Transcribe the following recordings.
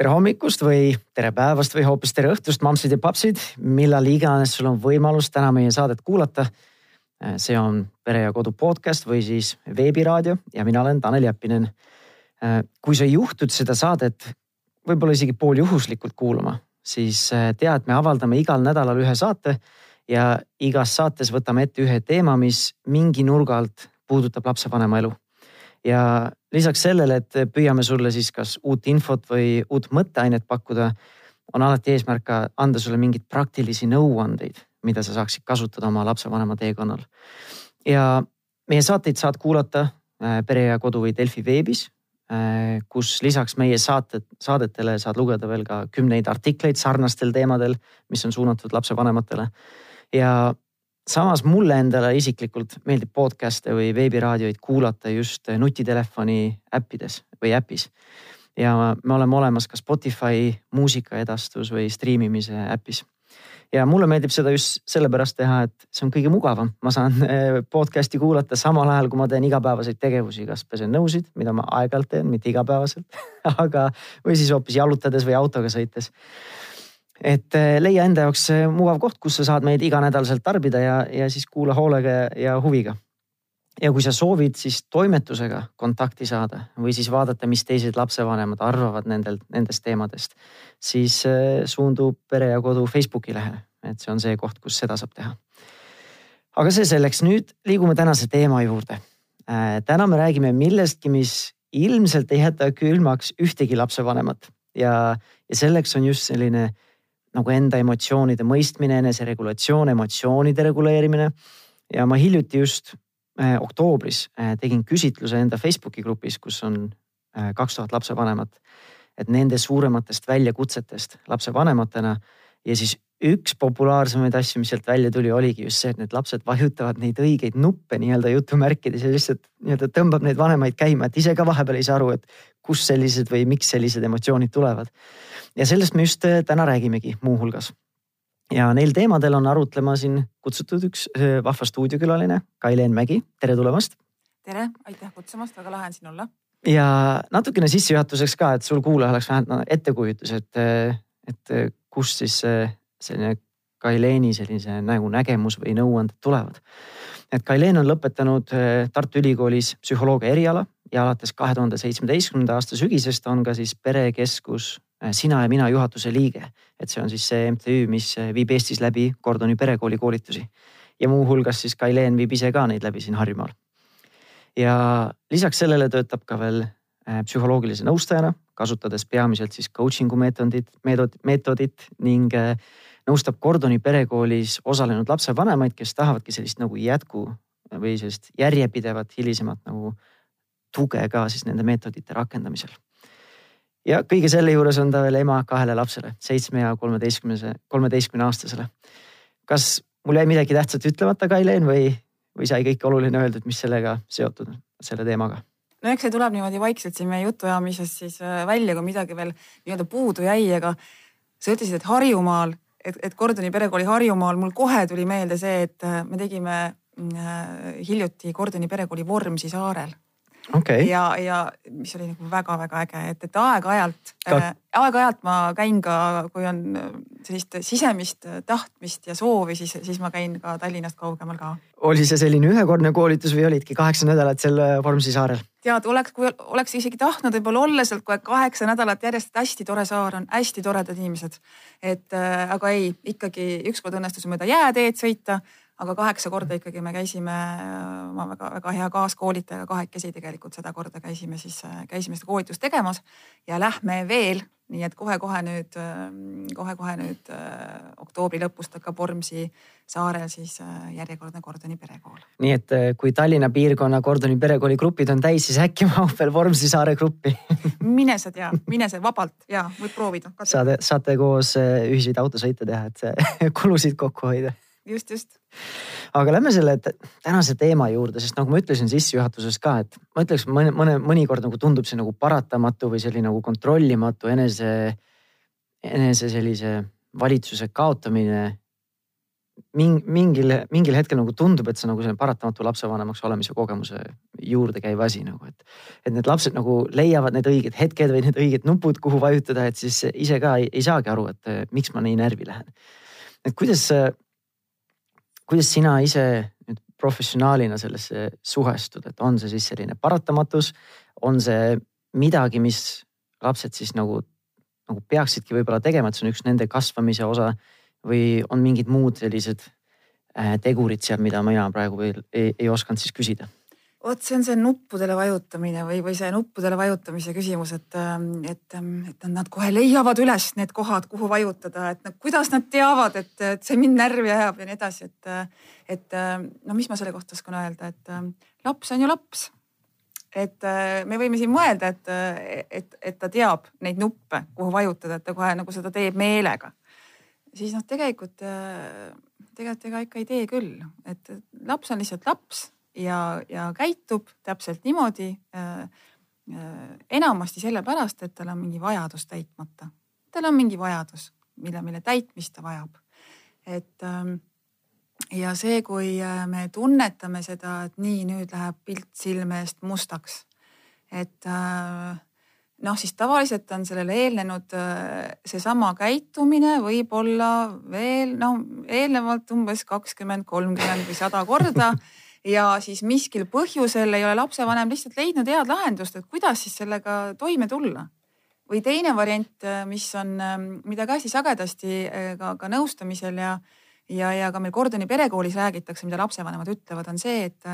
tere hommikust või tere päevast või hoopis tere õhtust, mammsid ja papsid, millal iganes sul on võimalus täna meie saadet kuulata. see on Pere ja Kodu podcast või siis veebiraadio ja mina olen Tanel Jeppinen. kui sa juhtud seda saadet võib-olla isegi pooljuhuslikult kuulama, siis tea, et me avaldame igal nädalal ühe saate ja igas saates võtame ette ühe teema, mis mingi nurga alt puudutab lapsevanema elu ja lisaks sellele, et püüame sulle siis kas uut infot või uut mõtteainet pakkuda, on alati eesmärk ka anda sulle mingeid praktilisi nõuandeid, mida sa saaksid kasutada oma lapsevanema teekonnal. ja meie saateid saad kuulata äh, Pere ja Kodu või Delfi veebis, äh, kus lisaks meie saated, saadetele saad lugeda veel ka kümneid artikleid sarnastel teemadel, mis on suunatud lapsevanematele. ja samas mulle endale isiklikult meeldib podcast'e või veebiraadioid kuulata just nutitelefoni äppides või äpis. ja me oleme olemas ka Spotify muusikaedastus või striimimise äpis. ja mulle meeldib seda just sellepärast teha, et see on kõige mugavam, ma saan eh, podcast'i kuulata samal ajal, kui ma teen igapäevaseid tegevusi, kas pesen nõusid, mida ma aeg-ajalt teen, mitte igapäevaselt aga, või siis hoopis jalutades või autoga sõites et eh, leia enda jaoks mugav koht, kus sa saad meid iganädalaselt tarbida ja, ja siis kuula hoolega ja huviga. ja kui sa soovid siis toimetusega kontakti saada või siis vaadata, mis teised lapsevanemad arvavad nendel, nendest teemadest, siis eh, suundu Pere ja Kodu Facebooki lehele, et see on see koht, kus seda saab teha. aga see selleks, nüüd liigume tänase teema juurde. Eh, täna me räägime millestki, mis ilmselt ei jäta külmaks ühtegi lapsevanemat ja, ja selleks on just selline nagu enda emotsioonide mõistmine, eneseregulatsioon, emotsioonide reguleerimine. ja ma hiljuti just äh, oktoobris äh, tegin küsitluse enda Facebooki grupis, kus on äh, kaks tuhat lapsevanemat. et nende suurematest väljakutsetest lapsevanematena ja siis üks populaarsemaid asju, mis sealt välja tuli, oligi just see, et need lapsed vajutavad neid õigeid nuppe nii-öelda jutumärkides ja lihtsalt nii-öelda tõmbab neid vanemaid käima, et ise ka vahepeal ei saa aru, et kust sellised või miks sellised emotsioonid tulevad ja sellest me just äh, täna räägimegi muuhulgas. ja neil teemadel on arutlema siin kutsutud üks äh, vahva stuudiokülaline, Kai-Leen Mägi, tere tulemast. tere, aitäh kutsumast, väga lahe on siin olla. ja natukene sissejuhatuseks ka, et sul kuulaja oleks vähemalt no, ettekujutus, et, äh, et kust siis selline Kai-Leeni sellise nagu nägemus või nõuanded tulevad. et Kai-Leen on lõpetanud Tartu Ülikoolis psühholoogia eriala ja alates kahe tuhande seitsmeteistkümnenda aasta sügisest on ka siis perekeskus Äh, sina ja mina juhatuse liige. et see on siis see MTÜ, mis äh, viib Eestis läbi Gordoni perekooli koolitusi. ja muuhulgas siis Kaileen viib ise ka neid läbi siin Harjumaal. ja lisaks sellele töötab ka veel äh, psühholoogilise nõustajana, kasutades peamiselt siis coaching'u meetodit, meetodit, meetodit ning nõustab Gordoni perekoolis osalenud lapsevanemaid, kes tahavadki sellist nagu jätku või sellist järjepidevat hilisemat nagu tuge ka siis nende meetodite rakendamisel ja kõige selle juures on ta veel ema kahele lapsele, seitsme ja kolmeteistkümnese, kolmeteistkümne aastasele. kas mul jäi midagi tähtsat ütlemata, Kai-Leen või, või sai kõik oluline öeldud, mis sellega seotud, selle teemaga? no eks see tuleb niimoodi vaikselt siin meie jutuajamises siis äh, välja, kui midagi veel nii-öelda puudu jäi, aga sa ütlesid, et Harjumaal, et, et Gordoni perekooli Harjumaal, mul kohe tuli meelde see, et äh, me tegime äh, hiljuti Gordoni perekooli Vormsi saarel okay.. ja, ja mis oli nagu väga-väga äge, et, et aeg-ajalt äh,, aeg-ajalt ma käin ka, kui on äh, sellist sisemist äh, tahtmist ja soovi, siis, siis ma käin ka Tallinnast kaugemal ka. oli see selline ühekordne koolitus või olidki kaheksa nädalat seal äh, Vormsi saarel? tead, oleks, kui oleks isegi tahtnud võib-olla olla sealt kohe kaheksa nädalat järjest, hästi tore saar on, hästi toredad inimesed. et äh, aga ei, ikkagi ükskord õnnestus mööda jääteed sõita aga kaheksa korda ikkagi me käisime oma väga-väga hea kaaskoolitajaga kahekesi tegelikult seda korda käisime siis, käisime seda koolitust tegemas ja lähme veel, nii et kohe-kohe nüüd, kohe-kohe nüüd äh, oktoobri lõpust hakkab Vormsi saarel siis äh, järjekordne Gordoni perekool. nii et äh, kui Tallinna piirkonna Gordoni perekooli grupid on täis, siis äkki mahub veel Vormsi saare gruppi mine sa tea, mine sa vabalt ja võib proovida. saate, saate koos ühiseid autosõite teha, et kulusid kokku hoida just, just. Aga lähme selle tänase teema juurde, sest nagu ma ütlesin sissejuhatuses ka, et ma ütleks mõne, mõne, mõnikord nagu tundub see nagu paratamatu või selline nagu kontrollimatu enese, enese sellise valitsuse kaotamine ming-, mingil, mingil hetkel nagu tundub, et see nagu selline paratamatu lapsevanemaks olemise kogemuse juurde käiv asi nagu, et. et need lapsed nagu leiavad need õiged hetked või need õiged nupud, kuhu vajutada, et siis ise ka ei, ei saagi aru, et miks ma nii närvi lähen. et kuidas, kuidas sina ise nüüd professionaalina sellesse suhestud, et on see siis selline paratamatus, on see midagi, mis lapsed siis nagu, nagu peaksidki võib-olla tegema, et see on üks nende kasvamise osa või on mingid muud sellised äh, tegurid seal, mida mina praegu veel ei, ei osanud siis küsida? Vot see on see nuppudele vajutamine või, või see nuppudele vajutamise küsimus, et, ähm, et, ähm, et nad kohe leiavad üles need kohad, kuhu vajutada, et no kuidas nad teavad, et, et see mind närvi ajab ja nii edasi, et, et ähm, no mis ma selle kohta oskan öelda, et laps on ju laps. et äh, me võime siin mõelda, et, et, et ta teab neid nuppe, kuhu vajutada, et ta kohe nagu seda teeb meelega siis noh, tegelikult, äh, tegelikult ega ikka ei tee küll, et laps on lihtsalt laps ja, ja käitub täpselt niimoodi äh,. Äh, enamasti sellepärast, et tal on mingi vajadus täitmata. tal on mingi vajadus, mille, mille täitmist ta vajab. et ähm, ja see, kui äh, me tunnetame seda, et nii, nüüd läheb pilt silme eest mustaks. et noh, siis tavaliselt on sellele eelnenud seesama käitumine võib-olla veel no eelnevalt umbes kakskümmend, kolmkümmend või sada korda. ja siis miskil põhjusel ei ole lapsevanem lihtsalt leidnud head lahendust, et kuidas siis sellega toime tulla. või teine variant, äh, mis on, ähm, mida ka hästi sagedasti äh, ka, ka nõustamisel ja, ja, ja ka meil Gordoni perekoolis räägitakse, mida lapsevanemad ütlevad, on see, et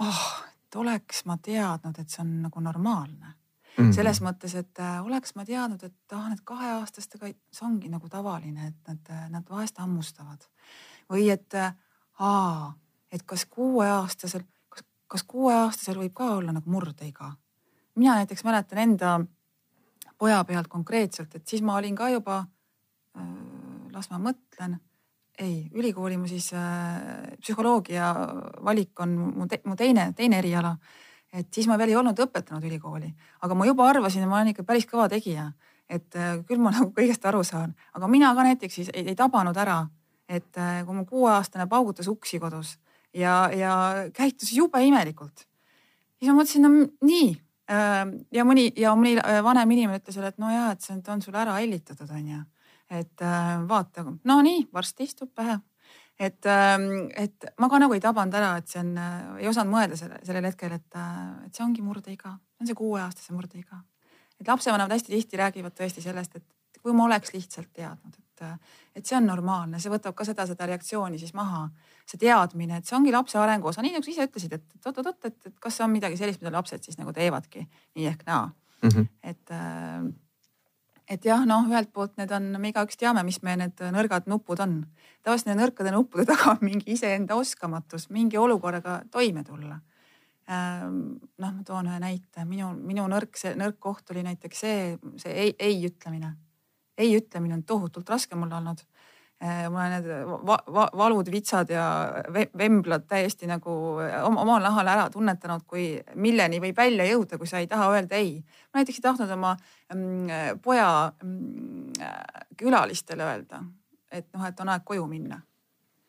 oh, et oleks ma teadnud, et see on nagu normaalne Mm -hmm. selles mõttes, et oleks ma teadnud, et ah, need kaheaastastega, see ongi nagu tavaline, et nad, nad vahest hammustavad. või et aa, et kas kuueaastasel, kas, kas kuueaastasel võib ka olla nagu murdeiga. mina näiteks mäletan enda poja pealt konkreetselt, et siis ma olin ka juba äh,, las ma mõtlen ei, ülikooli mu siis äh, psühholoogia valik on mu, te, mu teine, teine eriala et siis ma veel ei olnud õpetanud ülikooli, aga ma juba arvasin, et ma olen ikka päris kõva tegija. et äh, küll ma nagu kõigest aru saan, aga mina ka näiteks ei, ei, ei tabanud ära, et äh, kui mu kuueaastane paugutas uksi kodus ja, ja käitus jube imelikult. siis ma mõtlesin, no nii ähm, ja mõni ja mõni äh, vanem inimene ütles jälle, et no ja, et see on sul ära hellitatud, onju. et vaata, no nii, varsti istub pähe et, ähm, et ma ka nagu ei tabanud ära, et see on, äh, ei osanud mõelda selle, sellel hetkel, et, äh, et see ongi murdeiga, see on see kuueaastase murdeiga. et lapsevanemad hästi tihti räägivad tõesti sellest, et kui ma oleks lihtsalt teadnud, et, äh, et see on normaalne, see võtab ka seda, seda reaktsiooni siis maha. see teadmine, et see ongi lapse arengu osa, nii nagu sa ise ütlesid, et oot-oot-oot, et, et kas see on midagi sellist, mida lapsed siis nagu teevadki nii ehk naa mm. -hmm. et et jah, noh, ühelt poolt need on, me igaüks teame, mis meie need nõrgad nupud on. tavaliselt nende nõrkade nuppude taga on mingi iseenda oskamatus mingi olukorraga toime tulla. Ehm, noh, ma toon ühe näite, minu, minu nõrk, see nõrk koht oli näiteks see, see ei, ei ütlemine. Ei ütlemine on tohutult raske mul olnud Äh, ma olen need va va valud, vitsad ja vemblad täiesti nagu omal nahal ära tunnetanud, kui milleni võib välja jõuda, kui sa ei taha öelda ei. ma näiteks ei tahtnud oma mm, poja mm, külalistele öelda, et noh, et on aeg koju minna.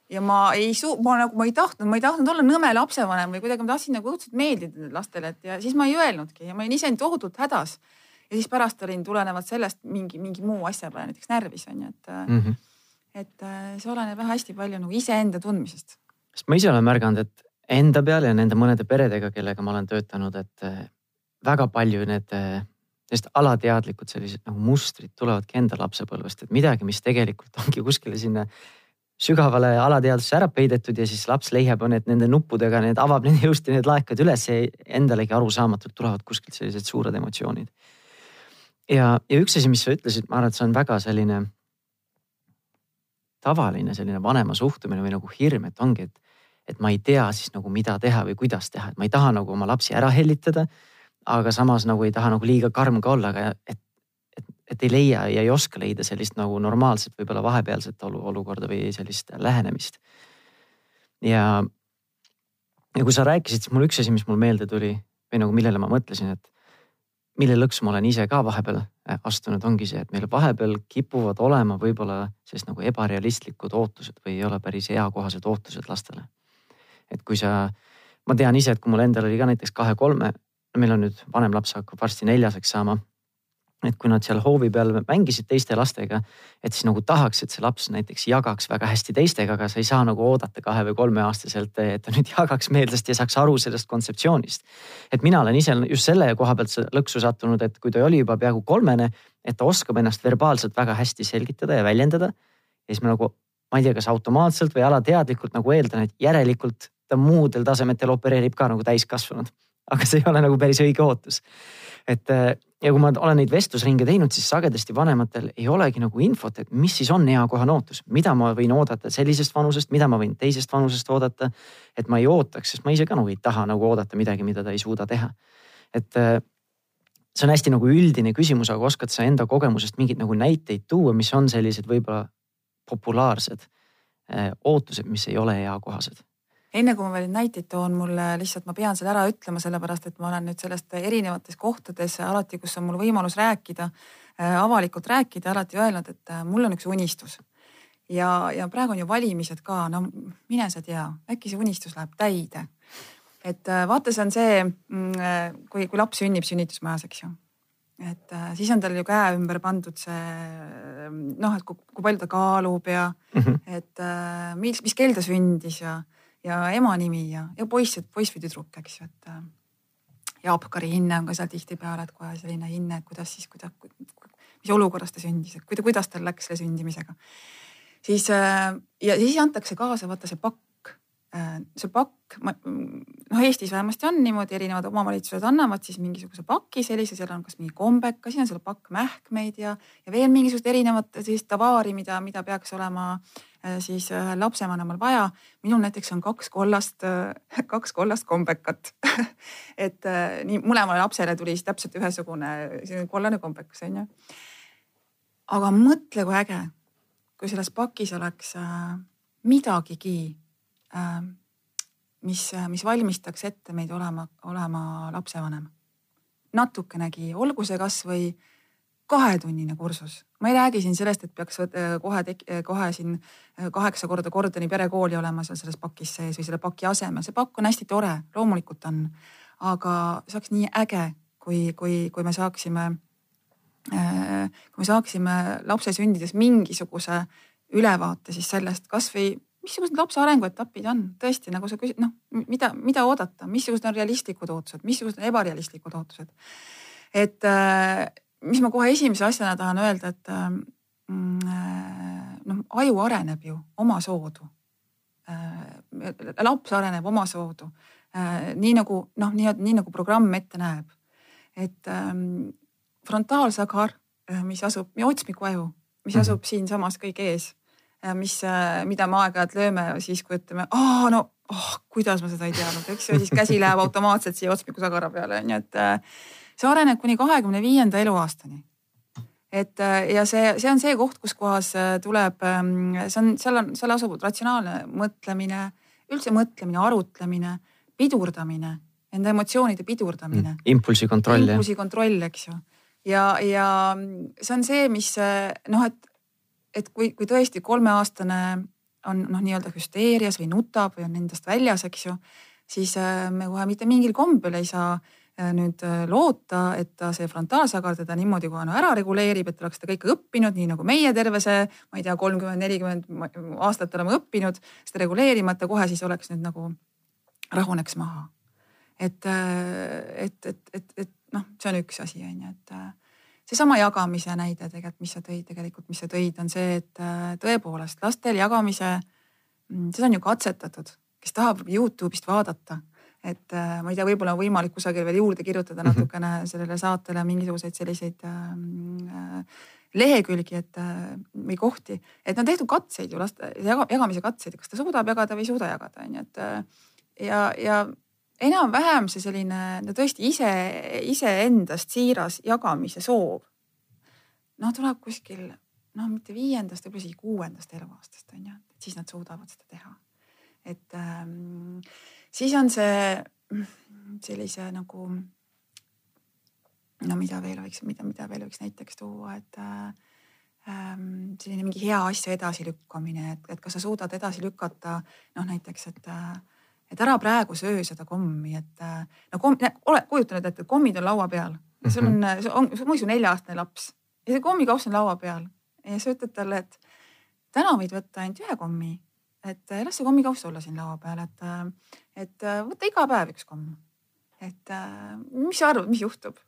ja ma ei suu-, ma nagu, ma ei tahtnud, ma ei tahtnud olla nõme lapsevanem või kuidagi ma tahtsin nagu õudselt meeldida lastele, et ja siis ma ei öelnudki ja ma olin ise tohutult hädas. Ja siis pärast olin tulenevalt sellest mingi, mingi muu asja peale näiteks närvis on ju, et mm. -hmm et äh, see oleneb jah hästi palju nagu iseenda tundmisest. sest ma ise olen märganud, et enda peal ja nende mõnede peredega, kellega ma olen töötanud, et äh, väga palju need sellised alateadlikud sellised nagu mustrid tulevadki enda lapsepõlvest, et midagi, mis tegelikult ongi kuskile sinna sügavale alateadvusse ära peidetud ja siis laps leiab need nende nuppudega, need avab need ilusti need laekad üles ja endalegi arusaamatult tulevad kuskilt sellised suured emotsioonid. Ja, ja üks asi, mis sa ütlesid, ma arvan, et see on väga selline tavaline selline vanema suhtumine või nagu hirm, et ongi, et, et ma ei tea siis nagu, mida teha või kuidas teha, et ma ei taha nagu oma lapsi ära hellitada. aga samas nagu ei taha nagu liiga karm ka olla, aga et, et, et ei leia ja ei oska leida sellist nagu normaalset, võib-olla vahepealset olu, olukorda või sellist lähenemist. ja, ja kui sa rääkisid, siis mul üks asi, mis mul meelde tuli või nagu millele ma mõtlesin, et mille lõksu ma olen ise ka vahepeal äh, astunud, ongi see, et meil vahepeal kipuvad olema võib-olla sellised nagu ebarealistlikud ootused või ei ole päris eakohased ootused lastele. et kui sa, ma tean ise, et kui mul endal oli ka näiteks kahe-kolme, meil on nüüd vanem laps hakkab varsti neljaseks saama et kui nad seal hoovi peal mängisid teiste lastega, et siis nagu tahaks, et see laps näiteks jagaks väga hästi teistega, aga sa ei saa nagu oodata kahe või kolmeaastaselt, et ta nüüd jagaks meelsasti ja saaks aru sellest kontseptsioonist. et mina olen ise just selle koha pealt lõksu sattunud, et kui ta oli juba peaaegu kolmene, et ta oskab ennast verbaalselt väga hästi selgitada ja väljendada. ja siis ma nagu, ma ei tea, kas automaatselt või alateadlikult nagu eeldan, et järelikult ta muudel tasemetel opereerib ka nagu täiskasvanud. Aga see ei ole nagu päris õige ootus. et ja kui ma olen neid vestlusringe teinud, siis sagedasti vanematel ei olegi nagu infot, et mis siis on eakohane ootus, mida ma võin oodata sellisest vanusest, mida ma võin teisest vanusest oodata. et ma ei ootaks, sest ma ise ka nagu ei taha nagu oodata midagi, mida ta ei suuda teha. et äh, see on hästi nagu üldine küsimus, aga oskad sa enda kogemusest mingeid nagu näiteid tuua, mis on sellised võib-olla populaarsed äh, ootused, mis ei ole eakohased? Enne kui ma veel näiteid toon, mulle lihtsalt ma pean selle ära ütlema, sellepärast et ma olen nüüd sellest erinevates kohtades alati, kus on mul võimalus rääkida, äh, avalikult rääkida, alati öelnud, et äh, mul on üks unistus. ja, ja praegu on ju valimised ka, no mine sa tea, äkki see unistus läheb täide. et äh, vaata, see on see, mm, kui, kui laps sünnib sünnitusmajas, eks ju et siis on tal ju käe ümber pandud see noh, et kui, kui palju ta kaalub ja mm -hmm. et mis, mis kell ta sündis ja ja ema nimi ja, ja poiss, et poiss või tüdruk, eks ju, et. Äh, ja Apkari hinne on ka seal tihtipeale, et kohe selline hinne, et kuidas siis, kuidas, mis olukorras ta sündis, et kuidas tal läks selle sündimisega. siis äh, ja siis antakse kaasa vaata see pakk Äh, see pakk, noh Eestis vähemasti on niimoodi, erinevad omavalitsused annavad siis mingisuguse paki sellise, seal on kas mingi kombeka, siin on seal pakk mähkmeid ja, ja veel mingisugust erinevat sellist tavaari, mida, mida peaks olema siis ühel lapsevanemal vaja. minul näiteks on kaks kollast, äh, kaks kollast kombekat et nii mõlemale lapsele tuli siis täpselt ühesugune kollane kombekas on ju. aga mõtle, kui äge, kui selles pakis oleks midagigi Äh, mis, mis valmistaks ette meid olema, olema lapsevanem. natukenegi, olgu see kasvõi kahetunnine kursus. ma ei räägi siin sellest, et peaks kohe, kohe siin kaheksa korda Kordoni perekooli olema seal selles pakis sees või selle paki asemel. see pakk on hästi tore, loomulikult on. aga see oleks nii äge, kui, kui, kui me saaksime, äh, kui me saaksime lapse sündides mingisuguse ülevaate siis sellest kasvõi missugused lapse arenguetapid on tõesti nagu sa küsid, noh, mida, mida oodata, missugused on realistlikud ootused, missugused on ebarealistlikud ootused. et äh, mis ma kohe esimese asjana tahan öelda, et äh, mm, äh, noh, aju areneb ju omasoodu. laps areneb omasoodu, nii nagu noh, nii, nii nagu programm ette näeb. et ähm, frontaalsagar, mis asub, otsmiku aju, mis mhm. asub siinsamas kõige ees mis, äh, mida me aeg-ajalt lööme siis, kui ütleme, aa no oh, kuidas ma seda ei teadnud, eks ju, siis käsi läheb automaatselt siia otsmikusagara peale, on ju, et äh, see areneb kuni kahekümne viienda eluaastani. et äh, ja see, see on see koht, kus kohas tuleb, ähm, see on, seal on, seal asub ratsionaalne mõtlemine, üldse mõtlemine, arutlemine, pidurdamine, enda emotsioonide pidurdamine mm,. impulsi kontroll. impulsi kontroll, eks ju. ja, ja see on see, mis noh, et et kui, kui tõesti kolmeaastane on noh, nii-öelda hüsteerias või nutab või on endast väljas, eks ju, siis äh, me kohe mitte mingil kombel ei saa äh, nüüd äh, loota, et ta see frontaalsagar teda niimoodi kohe no ära reguleerib, et ta oleks seda kõike õppinud, nii nagu meie terve see, ma ei tea, kolmkümmend, nelikümmend aastat oleme õppinud seda reguleerima, et ta kohe siis oleks nüüd nagu rahuneks maha. et, et, et, et, et noh, see on üks asi, on ju, et seesama jagamise näide tegelikult, mis sa tõid tegelikult, mis sa tõid, on see, et äh, tõepoolest lastel jagamise, mm, seda on ju katsetatud, kes tahab Youtube'ist vaadata et äh, ma ei tea, võib-olla on võimalik kusagil veel juurde kirjutada mhm. natukene sellele saatele mingisuguseid selliseid äh, lehekülgi, et äh, või kohti, et on tehtud katseid ju laste jaga, jagamise katseid, kas ta suudab jagada või ei suuda jagada, on ju, et äh, ja, ja enam-vähem see selline no tõesti ise, iseendast siiras jagamise soov. noh, tuleb kuskil noh, mitte viiendast, võib-olla isegi kuuendast eluaastast on ju, et siis nad suudavad seda teha. et ähm, siis on see sellise nagu no mida veel võiks, mida, mida veel võiks näiteks tuua, et äh, ähm, selline mingi hea asja edasilükkamine, et, et kas sa suudad edasi lükata noh, näiteks, et äh, et ära praegu söö seda kommi, et äh, no komm, ole, kujuta nüüd ette, et kommid on laua peal. Ja sul on, mhm. on, sul on su nelja-aastane laps ja see kommikauss on laua peal. Ja sa ütled talle, et täna võid võtta ainult ühe kommi, et las see kommikauss olla siin laua peal, et, et võta iga päev üks komm. et mis sa arvad, mis juhtub?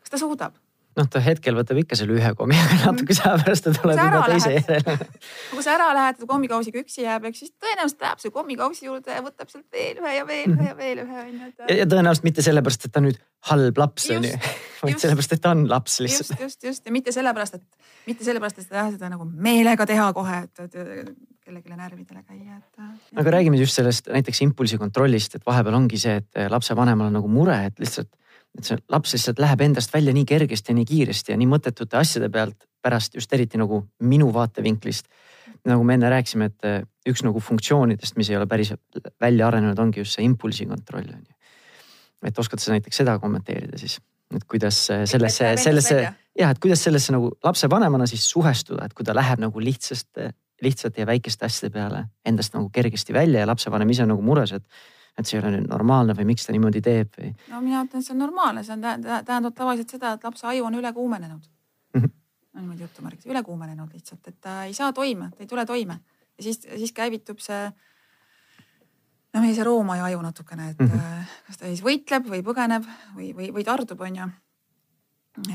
kas ta suudab? Noh, ta hetkel võtab ikka selle ühe kommi, aga mhm. natukese aja pärast ta tuleb juba teise järele. kui sa ära lähed, kommikausiga üksi jääb, eks siis tõenäoliselt läheb see kommikausi juurde ja võtab sealt veel ühe ja veel ühe ja veel ühe onju. ja tõenäoliselt mitte sellepärast, et ta nüüd halb laps onju, vaid sellepärast, et ta on laps lihtsalt. just, just, just ja mitte sellepärast, et, mitte sellepärast, et seda, seda nagu meelega teha kohe, et, et kellelegi närvidele käia, et. aga räägime just sellest näiteks impulsi kontrollist, et vahepeal ongi see, et lapsevanemal on nagu mure, et lihtsalt et see laps lihtsalt läheb endast välja nii kergesti ja nii kiiresti ja nii mõttetute asjade pealt pärast just eriti nagu minu vaatevinklist. nagu me enne rääkisime, et eh, üks nagu funktsioonidest, mis ei ole päris välja arenenud, ongi just see impulsi kontroll on ju. et oskad sa näiteks seda kommenteerida siis, et kuidas sellesse, sellesse jah, et kuidas sellesse nagu lapsevanemana siis suhestuda, et kui ta läheb nagu lihtsast, lihtsate ja väikeste asjade peale endast nagu kergesti välja ja lapsevanem ise on nagu mures, et et see ei ole nüüd normaalne või miks ta niimoodi teeb või? no mina ütlen, see on normaalne, see on, tähendab tavaliselt seda, et lapse aju on üle kuumenenud mm. -hmm. no niimoodi jutumärgis, üle kuumenenud lihtsalt, et ta ei saa toime, ta ei tule toime ja siis, siis käivitub see no meie see roomaaja aju natukene, et mm -hmm. kas ta siis võitleb või põgeneb või, või, või tardub, onju.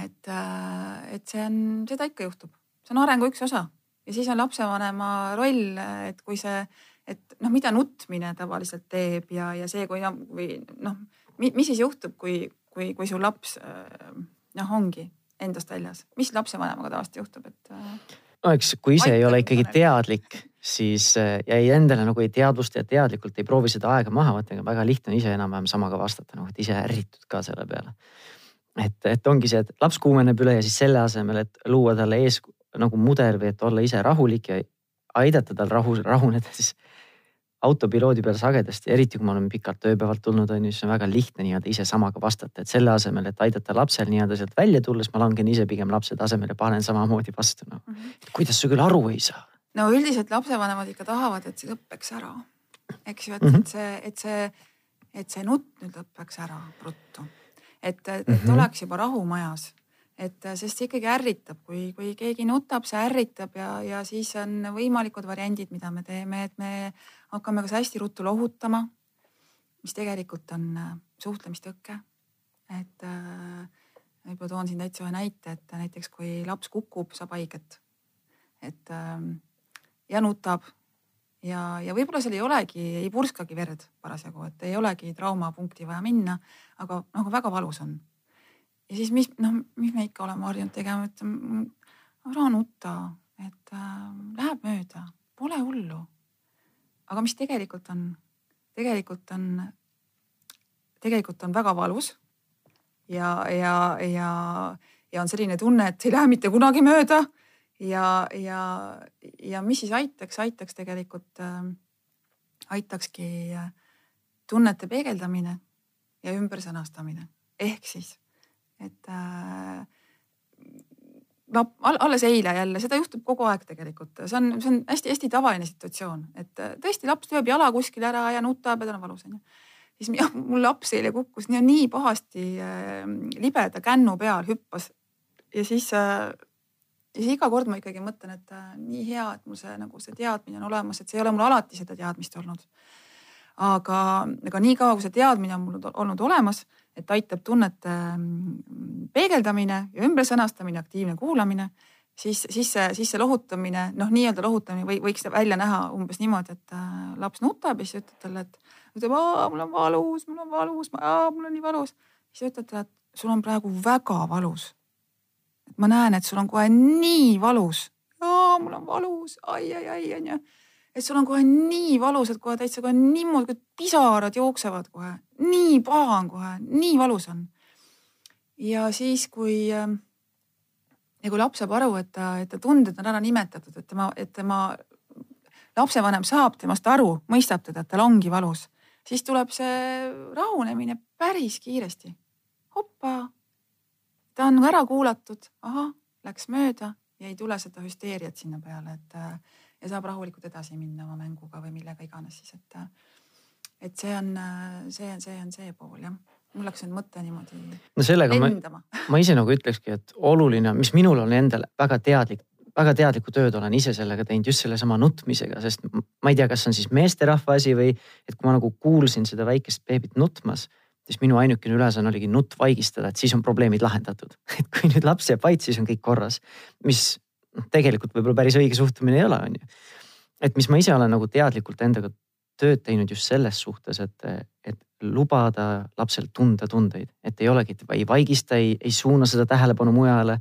et, äh, et see on, seda ikka juhtub, see on arengu üks osa ja siis on lapsevanema roll, et kui see et noh, mida nutmine tavaliselt teeb ja, ja see, kui noh, või noh, mis siis juhtub, kui, kui, kui su laps noh, ongi endast väljas, mis lapsevanemaga tavaliselt juhtub, et. No eks, kui ise ei ole ikkagi teadlik, siis ja ei endale nagu ei teadvusta ja teadlikult ei proovi seda aega maha võtta, väga lihtne on ise enam-vähem samaga vastata, nagu et ise ärritud ka selle peale. et, et ongi see, et laps kuumeneb üle ja siis selle asemel, et luua talle ees nagu mudel või et olla ise rahulik ja aidata tal rahu, rahuneda, siis autopiloodi peal sagedasti, eriti kui ma olen pikalt ööpäevalt tulnud, on ju, siis on väga lihtne nii-öelda ise samaga vastata, et selle asemel, et aidata lapsel nii-öelda sealt välja tulla, siis ma langen ise pigem lapse tasemele ja panen samamoodi vastu no.. Mm -hmm. kuidas sa küll aru ei saa? no üldiselt lapsevanemad ikka tahavad, et see lõpeks ära, eks ju, et mm, -hmm. et see, et see, et see nutt nüüd lõpeks ära ruttu. et, et mm -hmm. oleks juba rahu majas et äh, sest see ikkagi ärritab, kui, kui keegi nutab, see ärritab ja, ja siis on võimalikud variandid, mida me teeme, et me hakkame kas hästi ruttu lohutama, mis tegelikult on äh, suhtlemistõke. et äh, võib-olla toon siin täitsa ühe näite, et näiteks kui laps kukub, saab haiget, et äh, ja nutab ja, ja võib-olla seal ei olegi, ei purskagi verd parasjagu, et ei olegi traumapunkti vaja minna, aga nagu väga valus on ja siis mis noh, mis me ikka oleme harjunud tegema, et ära nutta, et äh, läheb mööda, pole hullu. aga mis tegelikult on, tegelikult on, tegelikult on väga valus. ja, ja, ja, ja on selline tunne, et ei lähe mitte kunagi mööda. ja, ja, ja mis siis aitaks, aitaks tegelikult äh,, aitakski äh, tunnete peegeldamine ja ümbersõnastamine ehk siis et äh, alles eile jälle, seda juhtub kogu aeg tegelikult, see on, see on hästi-hästi tavaline situatsioon, et äh, tõesti laps lööb jala kuskil ära ja nutab ja tal on valus onju. siis jah, mul laps eile kukkus nii, nii pahasti äh, libeda kännu peal hüppas ja siis äh, ja siis iga kord ma ikkagi mõtlen, et äh, nii hea, et mul see nagu see teadmine on olemas, et see ei ole mul alati seda teadmist olnud. aga, aga niikaua kui see teadmine on mul olnud olemas et aitab tunnete mm, peegeldamine ja ümbersõnastamine, aktiivne kuulamine, siis, siis see, siis see lohutamine, noh, nii-öelda lohutamine või võiks välja näha umbes niimoodi, et äh, laps nutab ja siis ütled talle, et ütleb, mul on valus, mul on valus, mul on nii valus. siis ütled talle, et sul on praegu väga valus. et ma näen, et sul on kohe nii valus. mul on valus ai, ai, ai, onju et sul on kohe nii valus, et kohe täitsa kohe niimoodi, pisarad jooksevad kohe, nii paha on kohe, nii valus on. ja siis, kui ähm, ja kui laps saab aru, et ta, et ta tunded on ära nimetatud, et tema, et tema lapsevanem saab temast aru, mõistab teda, et tal ongi valus, siis tuleb see rahunemine päris kiiresti. hoppa, ta on ära kuulatud, ahah, läks mööda ja ei tule seda hüsteeriat sinna peale, et ja saab rahulikult edasi minna oma mänguga või millega iganes siis, et. et see on, see on, see on see pool jah mul läks nüüd mõte niimoodi no sellega lendama. ma, ma ise nagu ütlekski, et oluline, mis minul on endal väga teadlik, väga teadlikku tööd olen ise sellega teinud just sellesama nutmisega, sest ma ei tea, kas see on siis meesterahva asi või et kui ma nagu kuulsin seda väikest beebit nutmas siis minu ainukene ülesanne oligi nutt vaigistada, et siis on probleemid lahendatud. et kui nüüd laps jääb vait, siis on kõik korras, mis tegelikult võib-olla päris õige suhtumine ei ole, on ju. et mis ma ise olen nagu teadlikult endaga tööd teinud just selles suhtes, et, et lubada lapsel tunda tundeid, et ei olegi, et ei vaigista, ei, ei suuna seda tähelepanu mujale.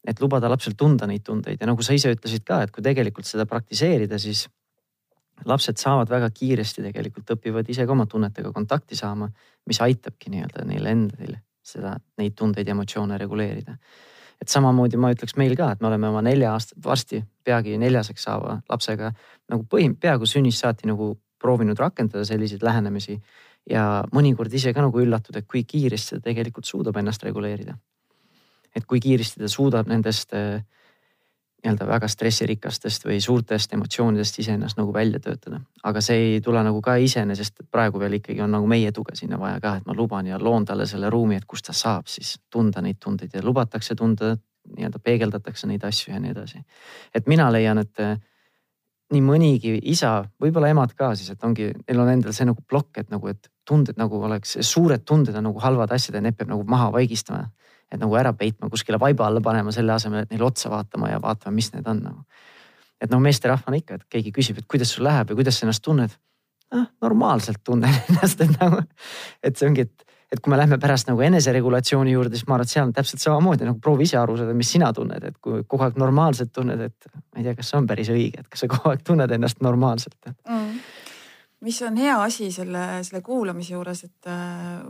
et lubada lapsel tunda neid tundeid ja nagu sa ise ütlesid ka, et kui tegelikult seda praktiseerida, siis lapsed saavad väga kiiresti tegelikult õpivad ise ka oma tunnetega kontakti saama, mis aitabki nii-öelda neil endil seda, neid tundeid ja emotsioone reguleerida. Et samamoodi ma ütleks meil ka, et me oleme oma nelja aastat, varsti peagi neljaseks saava lapsega nagu põhim-, peaaegu sünnist saati nagu proovinud rakendada selliseid lähenemisi. ja mõnikord ise ka nagu üllatud, et kui kiiresti ta tegelikult suudab ennast reguleerida. et kui kiiresti ta suudab nendest äh, nii-öelda väga stressirikastest või suurtest emotsioonidest iseennast nagu välja töötada. aga see ei tule nagu ka iseenesest, et praegu veel ikkagi on nagu meie tuge sinna vaja ka, et ma luban ja loon talle selle ruumi, et kus ta saab siis tunda neid tundeid ja lubatakse tunda, nii-öelda peegeldatakse neid asju ja nii edasi. et mina leian, et eh, nii mõnigi isa, võib-olla emad ka siis, et ongi, neil on endal see nagu plokk, et nagu, et tunded nagu oleks, suured tunded on nagu halvad asjad ja need peab nagu maha vaigistama et nagu ära peitma, kuskile vaiba alla panema, selle asemel, et neile otsa vaatama ja vaatama, mis need on nagu. et noh, meesterahvana ikka, et keegi küsib, et kuidas sul läheb ja kuidas sa ennast tunned. noh, normaalselt tunnen ennast, et nagu, et see ongi, et, et kui me lähme pärast nagu eneseregulatsiooni juurde, siis ma arvan, et seal on täpselt samamoodi nagu proovi ise aru saada, mis sina tunned, et kui kogu aeg normaalselt tunned, et ma ei tea, kas see on päris õige, et kas sa kogu aeg tunned ennast normaalselt mm mis on hea asi selle, selle kuulamise juures, et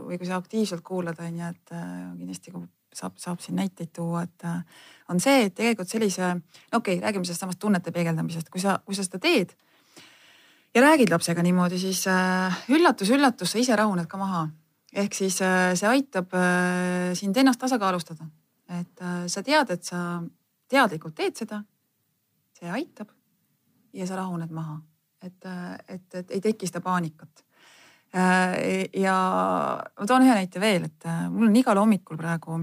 või kui sa aktiivselt kuulad, on ju, et kindlasti kui saab, saab siin näiteid tuua, et äh, on see, et tegelikult sellise, okei okay,, räägime sellest samast tunnete peegeldamisest, kui sa, kui sa seda teed ja räägid lapsega niimoodi, siis üllatus-üllatus äh,, sa ise rahuned ka maha. ehk siis äh, see aitab sind ennast tasakaalustada. et sa tead, et sa teadlikult teed seda. see aitab ja sa rahuned maha, et, et, et ei teki seda paanikat ja ma toon ühe näite veel, et mul on igal hommikul praegu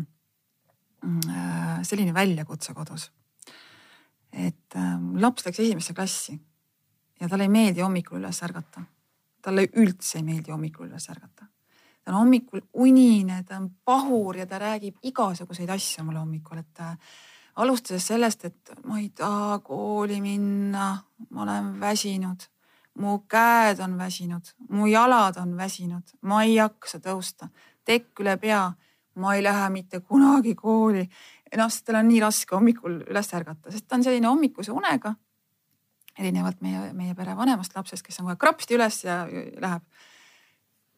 selline väljakutse kodus. et ähm, laps läks esimesse klassi ja talle ei meeldi hommikul üles ärgata. talle üldse ei meeldi hommikul üles ärgata. ta on hommikul unine, ta on pahur ja ta räägib igasuguseid asju mulle hommikul, et äh, alustades sellest, et ma ei taha kooli minna, ma olen väsinud, mu käed on väsinud, mu jalad on väsinud, ma ei jaksa tõusta, tekk üle pea ma ei lähe mitte kunagi kooli. noh, sest tal on nii raske hommikul üles ärgata, sest ta on selline hommikuse unega. erinevalt meie, meie pere vanemast lapsest, kes on kohe krapsti üles ja läheb.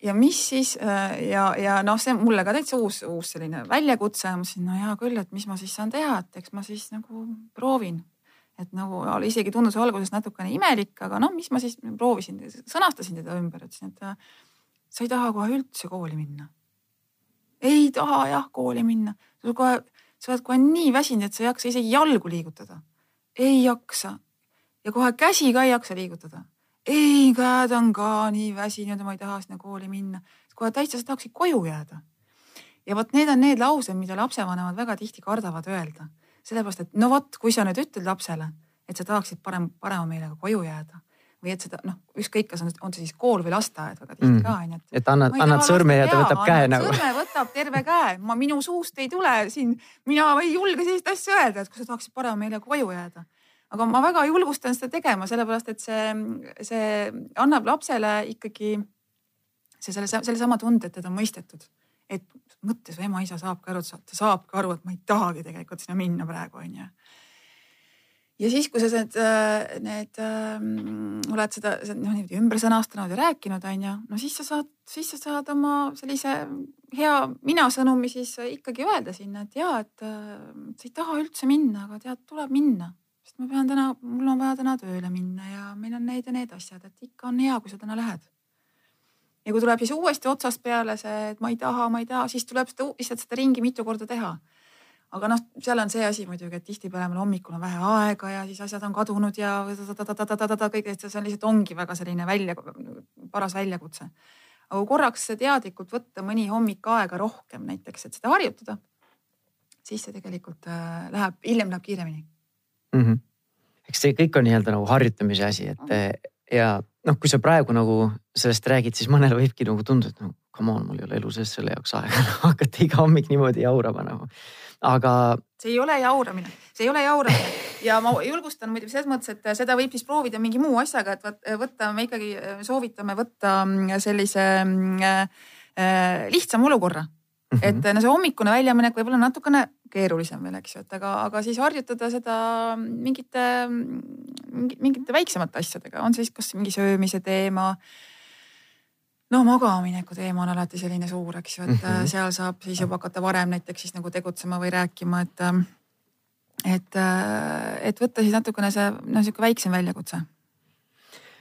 ja mis siis ja, ja noh, see mulle ka täitsa uus, uus selline väljakutse. ma mõtlesin, no hea küll, et mis ma siis saan teha, et eks ma siis nagu proovin et nagu isegi tundus alguses natukene imelik, aga noh, mis ma siis proovisin, sõnastasin teda ümber, ütlesin, et sa ei taha kohe üldse kooli minna ei taha jah kooli minna. sul kohe, sa oled kohe nii väsinud, et sa ei jaksa isegi jalgu liigutada. ei jaksa. ja kohe käsi ka ei jaksa liigutada. ei, käed on ka nii väsinud ja ma ei taha sinna kooli minna. kohe täitsa sa tahaksid koju jääda. ja vot need on need laused, mida lapsevanemad väga tihti kardavad öelda. sellepärast, et no vot, kui sa nüüd ütled lapsele, et sa tahaksid parem, parema meelega koju jääda või et seda noh, ükskõik, kas on, on see siis kool või lasteaed väga tihti mm. ka onju. et annad, annad sõrme ja ta võtab käe nagu. sõrme võtab terve käe, ma minu suust ei tule siin, mina ei julge sellist asja öelda, et kui sa tahaksid parema meelega koju jääda. aga ma väga julgustan seda tegema, sellepärast et see, see annab lapsele ikkagi see selle, sellesama tunde, et teda on mõistetud. et mõttes või ema-isa saab ka aru, ta saab ka aru, et ma ei tahagi tegelikult sinna minna praegu onju ja siis, kui sa need, äh, need ähm, oled seda noh niimoodi ümber sõnastanud ja rääkinud, on ju, no siis sa saad, siis sa saad oma sellise hea mina sõnumi siis ikkagi öelda sinna, et ja, et äh, sa ei taha üldse minna, aga tead, tuleb minna. sest ma pean täna, mul on vaja täna tööle minna ja meil on need ja need asjad, et ikka on hea, kui sa täna lähed. ja kui tuleb siis uuesti otsast peale see, et ma ei taha, ma ei taha, siis tuleb seda lihtsalt seda ringi mitu korda teha aga noh, seal on see asi muidugi, et tihtipeale meil hommikul on vähe aega ja siis asjad on kadunud ja kõik, et see on lihtsalt ongi väga selline välja, paras väljakutse. aga korraks teadlikult võtta mõni hommik aega rohkem näiteks, et seda harjutada, siis see tegelikult äh, läheb, hiljem läheb kiiremini mm. -hmm. eks see kõik on nii-öelda nagu harjutamise asi, et mm. ja noh, kui sa praegu nagu sellest räägid, siis mõnele võibki nagu tunduda, et no come on, mul ei ole elu sees selle jaoks aega hakata iga hommik niimoodi jaurama nagu aga. see ei ole jauramine, see ei ole jauramine ja ma julgustan muidugi selles mõttes, et seda võib siis proovida mingi muu asjaga, et võtta, me ikkagi soovitame võtta mm, sellise mm, äh, lihtsama olukorra mm. -hmm. et no see hommikune väljaminek võib olla natukene keerulisem veel, eks ju, et aga, aga siis harjutada seda mingite, mingite väiksemate asjadega, on siis kas mingi söömise teema no magamineku teema on alati selline suur, eks ju, et mm -hmm. seal saab siis juba hakata varem näiteks siis nagu tegutsema või rääkima, et. Et, et võtta siis natukene see noh, sihuke väiksem väljakutse.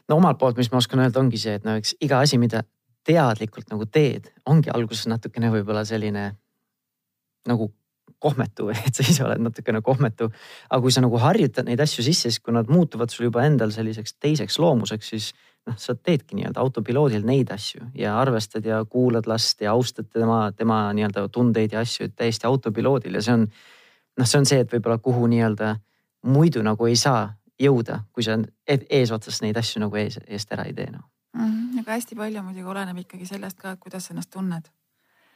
no omalt poolt, mis ma oskan öelda, ongi see, et no eks iga asi, mida teadlikult nagu teed, ongi alguses natukene võib-olla selline nagu kohmetu, et sa ise oled natukene kohmetu. aga kui sa nagu harjutad neid asju sisse, siis kui nad muutuvad sul juba endal selliseks teiseks loomuseks, siis noh, sa teedki nii-öelda autopiloodil neid asju ja arvestad ja kuulad last ja austad tema, tema nii-öelda tundeid ja asju täiesti autopiloodil ja see on. noh, see on see, et võib-olla kuhu nii-öelda muidu nagu ei saa jõuda, kui sa eesotsas neid asju nagu ees, eest ära ei tee noh mm. -hmm. aga hästi palju muidugi oleneb ikkagi sellest ka, kuidas sa ennast tunned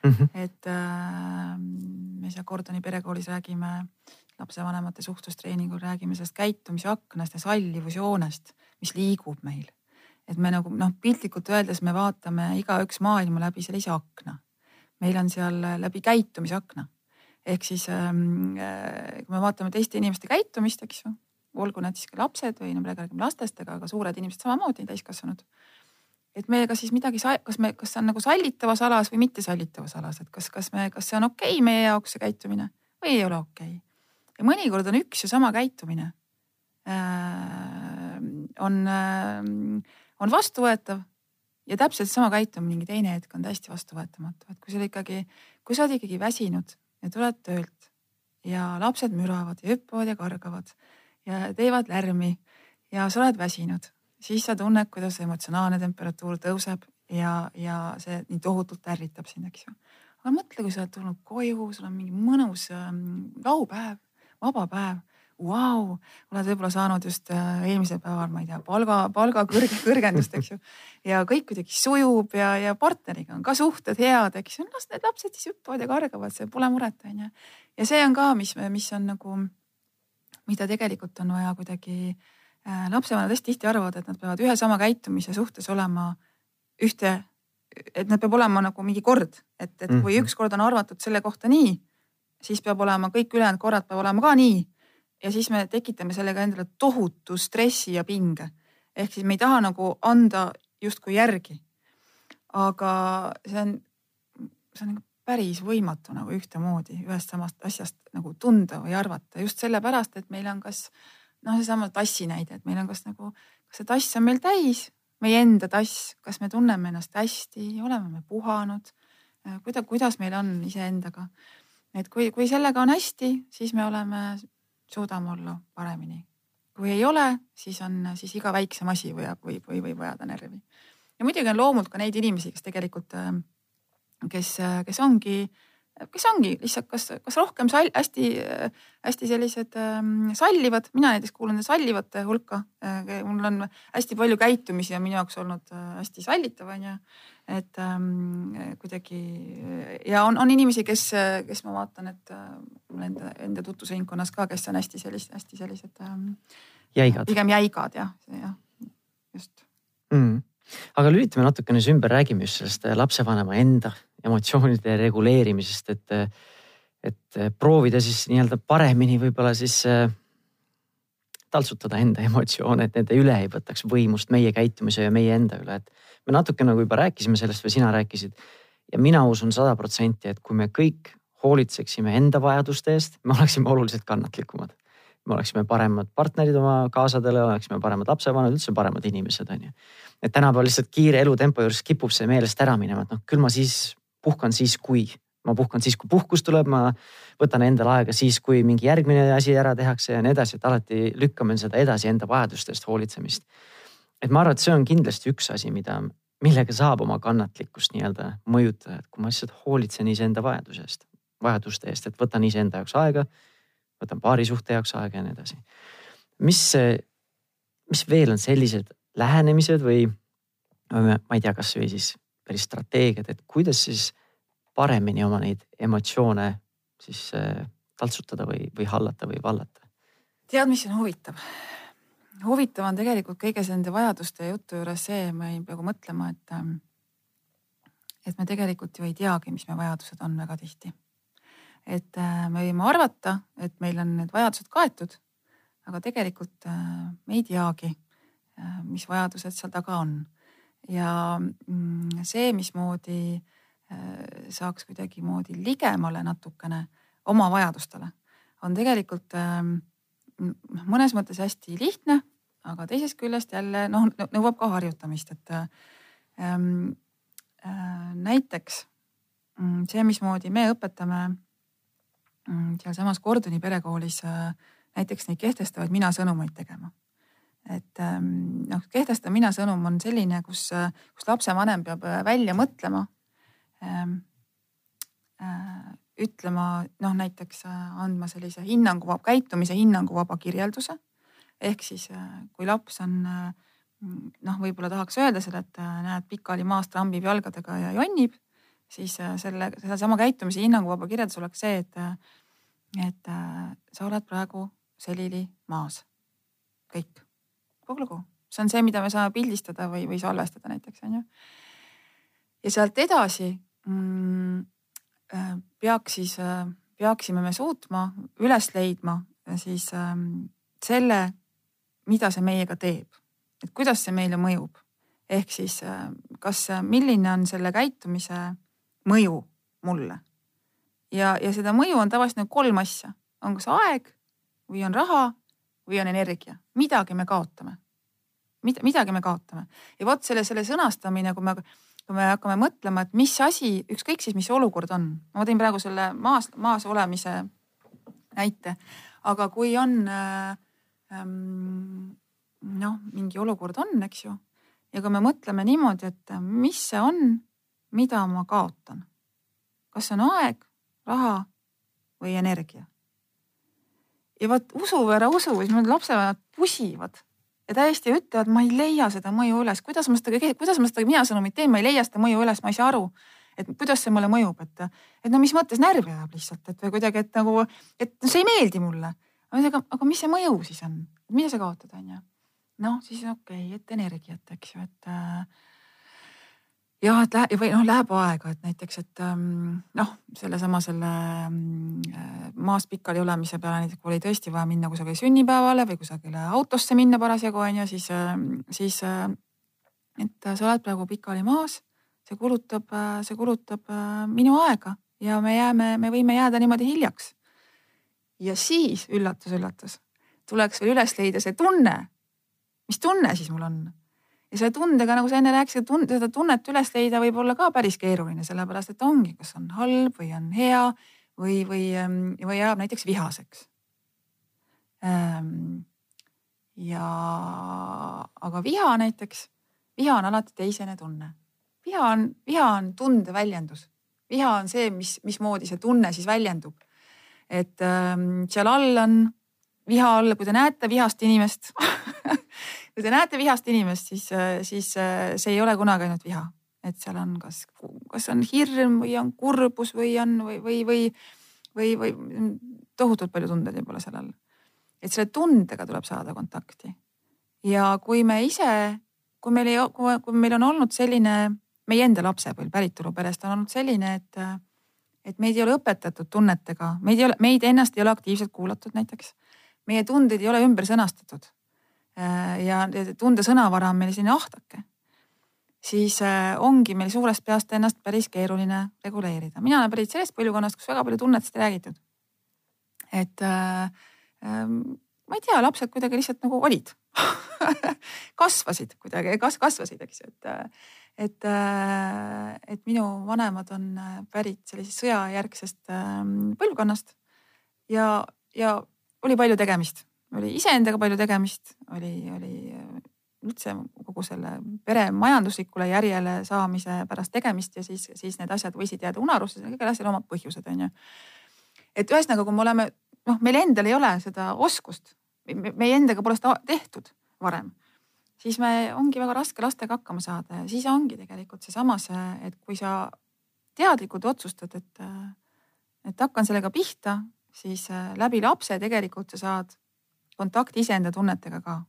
mm. -hmm. et äh, me seal Gordoni perekoolis räägime lapsevanemate suhtlustreeningul räägime sellest käitumise aknast ja sallivusjoonest, mis liigub meil et me nagu noh, piltlikult öeldes me vaatame igaüks maailma läbi sellise akna. meil on seal läbi käitumisakna ehk siis ähm, äh, kui me vaatame teiste inimeste käitumist, eks ju, olgu need siis ka lapsed või no praegu räägime lastest, aga ka suured inimesed samamoodi, täiskasvanud. Et me kas siis midagi, kas me, kas see on nagu sallitavas alas või mitte sallitavas alas, et kas, kas me, kas see on okei okay meie jaoks see käitumine või ei ole okei okay.. ja mõnikord on üks ja sama käitumine äh,. on äh, on vastuvõetav ja täpselt sama käitumine mingi teine hetk on täiesti vastuvõetamatu, et kui sul ikkagi, kui sa oled ikkagi väsinud ja tuled töölt ja lapsed müravad ja hüppavad ja kargavad ja teevad lärmi ja sa oled väsinud, siis sa tunned, kuidas emotsionaalne temperatuur tõuseb ja, ja see nii tohutult ärritab sind, eks ju. aga mõtle, kui sa oled tulnud koju, sul on mingi mõnus ähm, laupäev, vaba päev vau, oled võib-olla saanud just äh, eelmisel päeval, ma ei tea, palga, palga kõrge, kõrgendust, eks ju. ja kõik kuidagi sujub ja, ja partneriga on ka suhted head, eks ju, las need lapsed siis hüppavad ja kargavad, see pole muret, on ju. ja see on ka, mis, mis on nagu, mida tegelikult on vaja kuidagi äh,. Lapsevanemad hästi tihti arvavad, et nad peavad ühe sama käitumise suhtes olema ühte, et nad peab olema nagu mingi kord, et, et kui mhm. ükskord on arvatud selle kohta nii, siis peab olema kõik ülejäänud korrad peab olema ka nii ja siis me tekitame sellega endale tohutu stressi ja pinge. ehk siis me ei taha nagu anda justkui järgi. aga see on, see on nagu päris võimatu nagu ühtemoodi ühest samast asjast nagu tunda või arvata just sellepärast, et meil on kas noh, seesama tassi näide, et meil on kas nagu, kas see tass on meil täis, meie enda tass, kas me tunneme ennast hästi, oleme me puhanud, kuidas, kuidas meil on iseendaga. et kui, kui sellega on hästi, siis me oleme suudame olla paremini. kui ei ole, siis on, siis iga väiksem asi vajab või, või võib vajada närvi. ja muidugi on loomult ka neid inimesi, kes tegelikult, kes, kes ongi äh, kes ongi lihtsalt, kas, kas rohkem sall, hästi, hästi sellised ähm, sallivad, mina näiteks kuulun sallivate hulka äh,. mul on hästi palju käitumisi on minu jaoks olnud äh, hästi sallitav, onju. et ähm, kuidagi ja on, on inimesi, kes, kes ma vaatan, et äh, mul enda, enda tutvusringkonnas ka, kes on hästi sellised, hästi sellised ähm,. jäigad. pigem jäigad jah, jah, just mm aga lülitame natukene siis ümber, räägime just sellest lapsevanema enda emotsioonide reguleerimisest, et, et proovida siis nii-öelda paremini võib-olla siis äh, taltsutada enda emotsioone, et nende üle ei võtaks võimust meie käitumise ja meie enda üle, et me natuke nagu juba rääkisime sellest või sina rääkisid. ja mina usun sada protsenti, et kui me kõik hoolitseksime enda vajaduste eest, me oleksime oluliselt kannatlikumad. me oleksime paremad partnerid oma kaasadele, oleksime paremad lapsevanemad, üldse paremad inimesed, on ju. et tänapäeval lihtsalt kiire elutempo juures kipub see meelest ära minema, et noh, küll ma siis puhkan siis, kui ma puhkan siis, kui puhkus tuleb, ma võtan endale aega siis, kui mingi järgmine asi ära tehakse ja nii edasi, et alati lükkame seda edasi enda vajadustest hoolitsemist. et ma arvan, et see on kindlasti üks asi, mida, millega saab oma kannatlikkust nii-öelda mõjutada, et kui ma lihtsalt hoolitsen iseenda vajaduse eest, vajaduste eest, et võtan iseenda jaoks aega, võtan paari suhte jaoks aega ja nii edasi. mis, mis veel on sellised lähenemised või ma ei tea, kasvõi siis päris strateegiad, et kuidas siis paremini oma neid emotsioone siis äh, taltsutada või, või hallata või vallata? tead, mis on huvitav? huvitav on tegelikult kõige nende vajaduste jutu juures see, ma jäin praegu mõtlema, et, ähm, et me tegelikult ju ei teagi, mis meie vajadused on väga tihti. et äh, me võime arvata, et meil on need vajadused kaetud, aga tegelikult äh, me ei teagi, mis vajadused seal taga on. Ja mm, see, mismoodi Äh, saaks kuidagimoodi ligemale natukene oma vajadustele, on tegelikult ähm, mõnes mõttes hästi lihtne, aga teisest küljest jälle noh, nõuab ka harjutamist, et ähm, äh, näiteks mm, see, mismoodi me õpetame mm, sealsamas Kordoni perekoolis äh, näiteks neid kehtestavaid mina-sõnumeid tegema. Et ähm, noh, kehtestav mina-sõnum on selline, kus, kus lapsevanem peab äh, välja mõtlema Ähm, äh, ütlema noh, näiteks äh, andma sellise hinnangu, käitumise hinnanguvaba kirjelduse. ehk siis kui laps on noh, võib-olla tahaks öelda seda, et näed, pikali maas trambib jalgadega ja jonnib, siis selle, sellesama käitumise hinnanguvaba kirjeldus oleks see, et, et sa oled praegu selili maas. kõik, kogu lugu, see on see, mida me saame pildistada või, või salvestada näiteks on ju. ja sealt edasi mm, äh, peaks siis, äh, peaksime me suutma üles leidma siis ähm, selle, mida see meiega teeb, et kuidas see meile mõjub. ehk siis äh, kas, milline on selle käitumise mõju mulle. ja, ja seda mõju on tavaliselt nagu kolm asja, on kas aeg või on raha või on energia, midagi me kaotame. Midagi me kaotame ja vot selle, selle sõnastamine, kui me kui me hakkame mõtlema, et mis asi, ükskõik siis, mis olukord on, ma tõin praegu selle maas, maas olemise näite, aga kui on äh, ähm, noh, mingi olukord on, eks ju. ja kui me mõtleme niimoodi, et mis see on, mida ma kaotan. kas see on aeg, raha või energia? ja vot usu või ära usu, siis need lapsevanemad pusivad ja täiesti ütlevad, ma ei leia seda mõju üles, kuidas ma seda, kuidas ma seda mina sõnumit teen, ma ei leia seda mõju üles, ma ei saa aru. et kuidas see mulle mõjub, et, et no mis mõttes närvi ajab lihtsalt, et või kuidagi, et nagu, et see ei meeldi mulle. aga, aga mis see mõju siis on, mida sa kaotad, on ju. noh, siis okei okay,, et energiat, eks ju, et äh, jah, et läheb või noh, läheb aega, et näiteks, et ähm, noh, sellesama selle ähm, maast pikali olemise peale näiteks kui oli tõesti vaja minna kusagile sünnipäevale või kusagile autosse minna parasjagu on ju, siis, ähm, siis et sa oled praegu pikali maas, see kulutab, see kulutab äh, minu aega ja me jääme, me võime jääda niimoodi hiljaks. ja siis üllatus-üllatus, tuleks veel üles leida see tunne. mis tunne siis mul on ja selle tundega, nagu sa enne rääkisid, tund-, seda tunnet üles leida võib olla ka päris keeruline, sellepärast et ongi, kas on halb või on hea või, või, ähm, või ajab näiteks vihaseks. Ähm, ja, aga viha näiteks, viha on alati teisene tunne. viha on, viha on tunde väljendus. viha on see, mis, mismoodi see tunne siis väljendub. et ähm, seal all on viha all, kui te näete vihast inimest kui te näete vihast inimest, siis, siis see ei ole kunagi ainult viha, et seal on kas, kas on hirm või on kurbus või on või, või, või, või, või tohutult palju tundeid võib olla seal all. et selle tundega tuleb saada kontakti. ja kui me ise, kui meil ei, kui meil on olnud selline, meie enda lapsepõlv päritoluperest on olnud selline, et, et meid ei ole õpetatud tunnetega, meid ei ole, meid ennast ei ole aktiivselt kuulatud näiteks. meie tundeid ei ole ümber sõnastatud Äh, ja tunde sõnavara on meil selline ahtake, siis äh, ongi meil suurest peast ennast päris keeruline reguleerida. mina olen pärit sellest põlvkonnast, kus väga palju tunnetest ei räägitud. et äh, ma ei tea, lapsed kuidagi lihtsalt nagu olid kasvasid kuidagi, kas kasvasid, eks ju, et, et, äh, et minu vanemad on äh, pärit sellisest sõjajärgsest põlvkonnast ja, ja oli palju tegemist, oli iseendaga palju tegemist, oli, oli üldse kogu selle pere majanduslikule järjele saamise pärast tegemist ja siis, siis need asjad võisid jääda unarusse, kõigil asjal omad põhjused on ju. et ühesõnaga, kui me oleme, noh, meil endal ei ole seda oskust, meie endaga pole seda tehtud varem, siis me, ongi väga raske lastega hakkama saada ja siis ongi tegelikult seesama see, et kui sa teadlikult otsustad, et, et hakkan sellega pihta, siis läbi lapse tegelikult sa saad kontakti iseenda tunnetega ka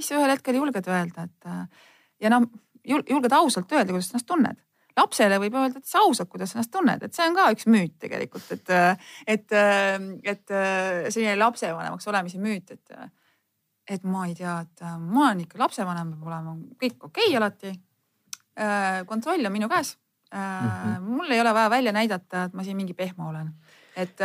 siis sa ühel hetkel julged öelda, et ja noh, julged ausalt öelda, kuidas sa ennast tunned lapsele võib öelda täitsa ausalt, kuidas sa ennast tunned, et see on ka üks müüt tegelikult, et, et, et selline lapsevanemaks olemise müüt, et, et ma ei tea, et ma olen ikka lapsevanem, peab olema kõik okei okay alati. kontroll on minu käes. -hmm. mul ei ole vaja välja näidata, et ma siin mingi pehmo olen, et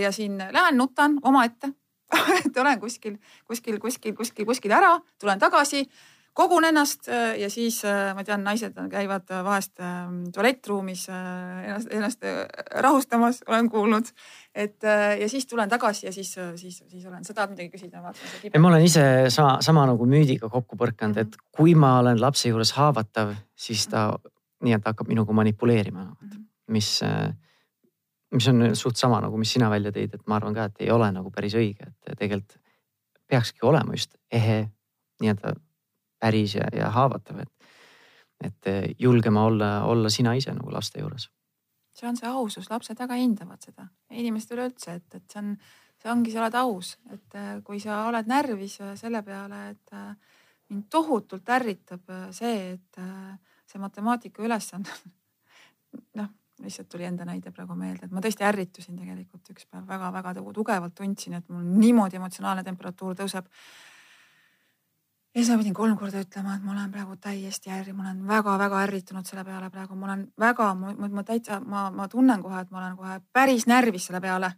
ja siin lähen nutan omaette et olen kuskil, kuskil, kuskil, kuskil, kuskil ära, tulen tagasi, kogun ennast äh, ja siis äh, ma tean, naised käivad vahest ähm, tualettruumis äh, ennast, ennast rahustamas, olen kuulnud. et ja siis tulen tagasi ja siis, siis, siis olen, sa tahad midagi küsida? ma olen ise sama, sama nagu müüdiga kokku põrkanud, et mhm. kui ma olen lapse juures haavatav, siis ta nii-öelda hakkab minuga manipuleerima, mhm. mis mis on suht sama nagu, mis sina välja tõid, et ma arvan ka, et ei ole nagu päris õige, et tegelikult peakski olema just ehe, nii-öelda päris ja, ja haavatav, et, et julgema olla, olla sina ise nagu laste juures. see on see ausus, lapsed väga hindavad seda, inimesed üleüldse, et, et see on, see ongi, sa oled aus, et äh, kui sa oled närvis selle peale, et äh, mind tohutult ärritab äh, see, et see matemaatika ülesanne noh lihtsalt tuli enda näide praegu meelde, et ma tõesti ärritusin tegelikult üks päev väga-väga tugevalt tundsin, et mul niimoodi emotsionaalne temperatuur tõuseb. ja siis ma pidin kolm korda ütlema, et ma olen praegu täiesti ärri, ma olen väga-väga ärritunud selle peale praegu, ma olen väga, ma, täitsa, ma, ma tunnen kohe, et ma olen kohe päris närvis selle peale.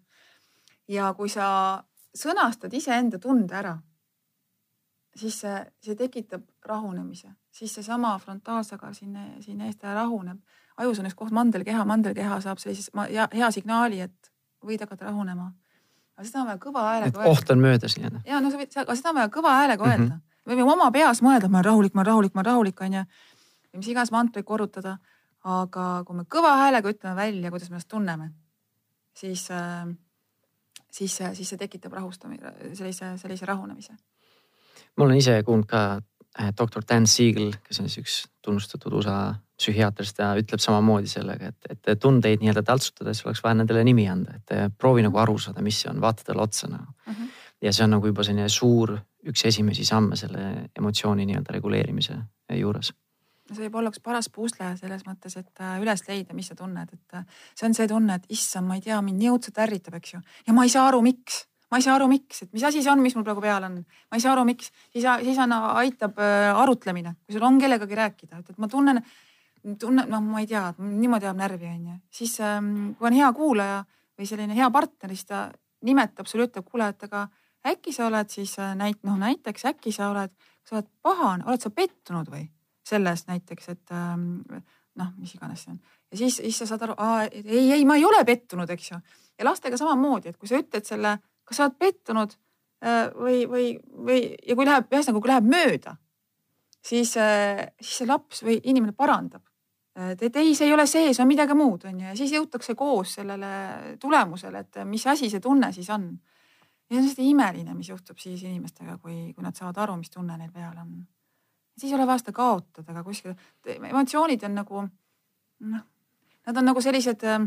ja kui sa sõnastad iseenda tunde ära, siis see, see tekitab rahunemise, siis seesama frontaalsaga siin, siin eest rahuneb ajus on üks koht mandelkeha, mandelkeha saab sellise hea, hea signaali, et võid hakata rahunema. aga seda on vaja kõva häälega oht on möödas nii-öelda. ja no sa võid, aga seda on vaja kõva häälega öelda mm. -hmm. me võime oma peas mõelda, ma olen rahulik, ma olen rahulik, ma olen rahulik, onju. ja mis iganes mantreid korrutada. aga kui me kõva häälega ütleme välja, kuidas me ennast tunneme, siis äh,, siis, siis see tekitab rahustamise, sellise, sellise rahunemise. Ma olen ise kuulnud ka äh, doktor Dan Siegel, kes on siis üks tunnustatud USA psühhiaatrist ja ütleb samamoodi sellega, et, et tundeid nii-öelda taltsutades oleks vaja nendele nimi anda, et proovi nagu aru saada, mis see on, vaata talle otsa nagu uh. Mhm. -huh. ja see on nagu juba selline suur, üks esimesi samme selle emotsiooni nii-öelda reguleerimise juures see võib olla üks paras pusle selles mõttes, et äh, üles leida, mis sa tunned, et äh, see on see tunne, et issand, ma ei tea, mind nii õudselt ärritab, eks ju. ja ma ei saa aru, miks, ma ei saa aru, miks, et mis asi see on, mis mul praegu peal on, ma ei saa aru, miks, siis, siis on, aitab äh, arutlemine, kui sul on kellegagi rääkida, et, et ma tunnen tunne, noh, ma ei tea, niimoodi ajab närvi, onju. siis ähm, kui on hea kuulaja või selline hea partner, siis ta nimetab sulle, ütleb, kuule, et aga äkki sa oled siis äh, näit-, noh näiteks äkki sa oled, sa oled pahane, oled sa pettunud või selles näiteks, et ähm, noh, mis iganes see on. ja siis, siis sa saad aru, ei, ei, ma ei ole pettunud, eks ju. ja lastega samamoodi, et kui sa ütled selle, kas sa oled pettunud äh, või, või, või ja kui läheb, ühesõnaga, kui läheb mööda, siis, äh, siis see laps või inimene parandab et, et ei, see ei ole see, see on midagi muud, on ju, ja siis jõutakse koos sellele tulemusele, et mis asi see tunne siis on. ja see on hästi imeline, mis juhtub siis inimestega, kui, kui nad saavad aru, mis tunne neil peal on. siis ei ole vaja seda kaotada ka kuskil, emotsioonid on nagu noh, nad on nagu sellised äh,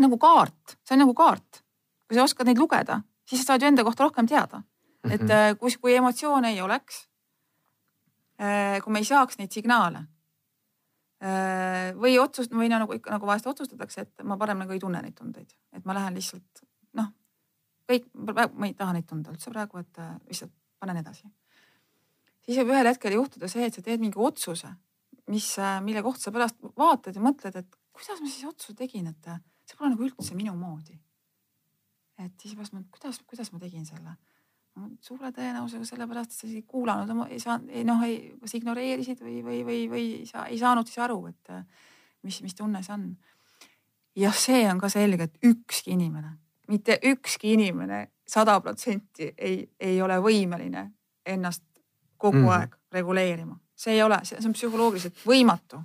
nagu kaart, see on nagu kaart. kui sa oskad neid lugeda, siis sa saad ju enda kohta rohkem teada. et mm -hmm. kus, kui emotsioone ei oleks, äh, kui me ei saaks neid signaale Äh, või otsust või nagu ikka nagu vahest otsustatakse, et ma parem nagu ei tunne neid tundeid, et ma lähen lihtsalt noh, kõik, ma ei taha neid tunda üldse praegu, et äh, lihtsalt panen edasi. siis võib ühel hetkel juhtuda see, et sa teed mingi otsuse, mis, äh, mille kohta sa pärast vaatad ja mõtled, et kuidas ma siis otsuse tegin, et see pole nagu üldse minu moodi. Et siis pärast mõtled, kuidas, kuidas ma tegin selle suure tõenäosusega sellepärast, et sa ei kuulanud, ei saanud, noh, ei, kas ignoreerisid või, või, või, või sa ei saanud siis aru, et mis, mis tunne see on. jah, see on ka selge, et ükski inimene, mitte ükski inimene sada protsenti ei, ei ole võimeline ennast kogu mm. aeg reguleerima. see ei ole, see on psühholoogiliselt võimatu.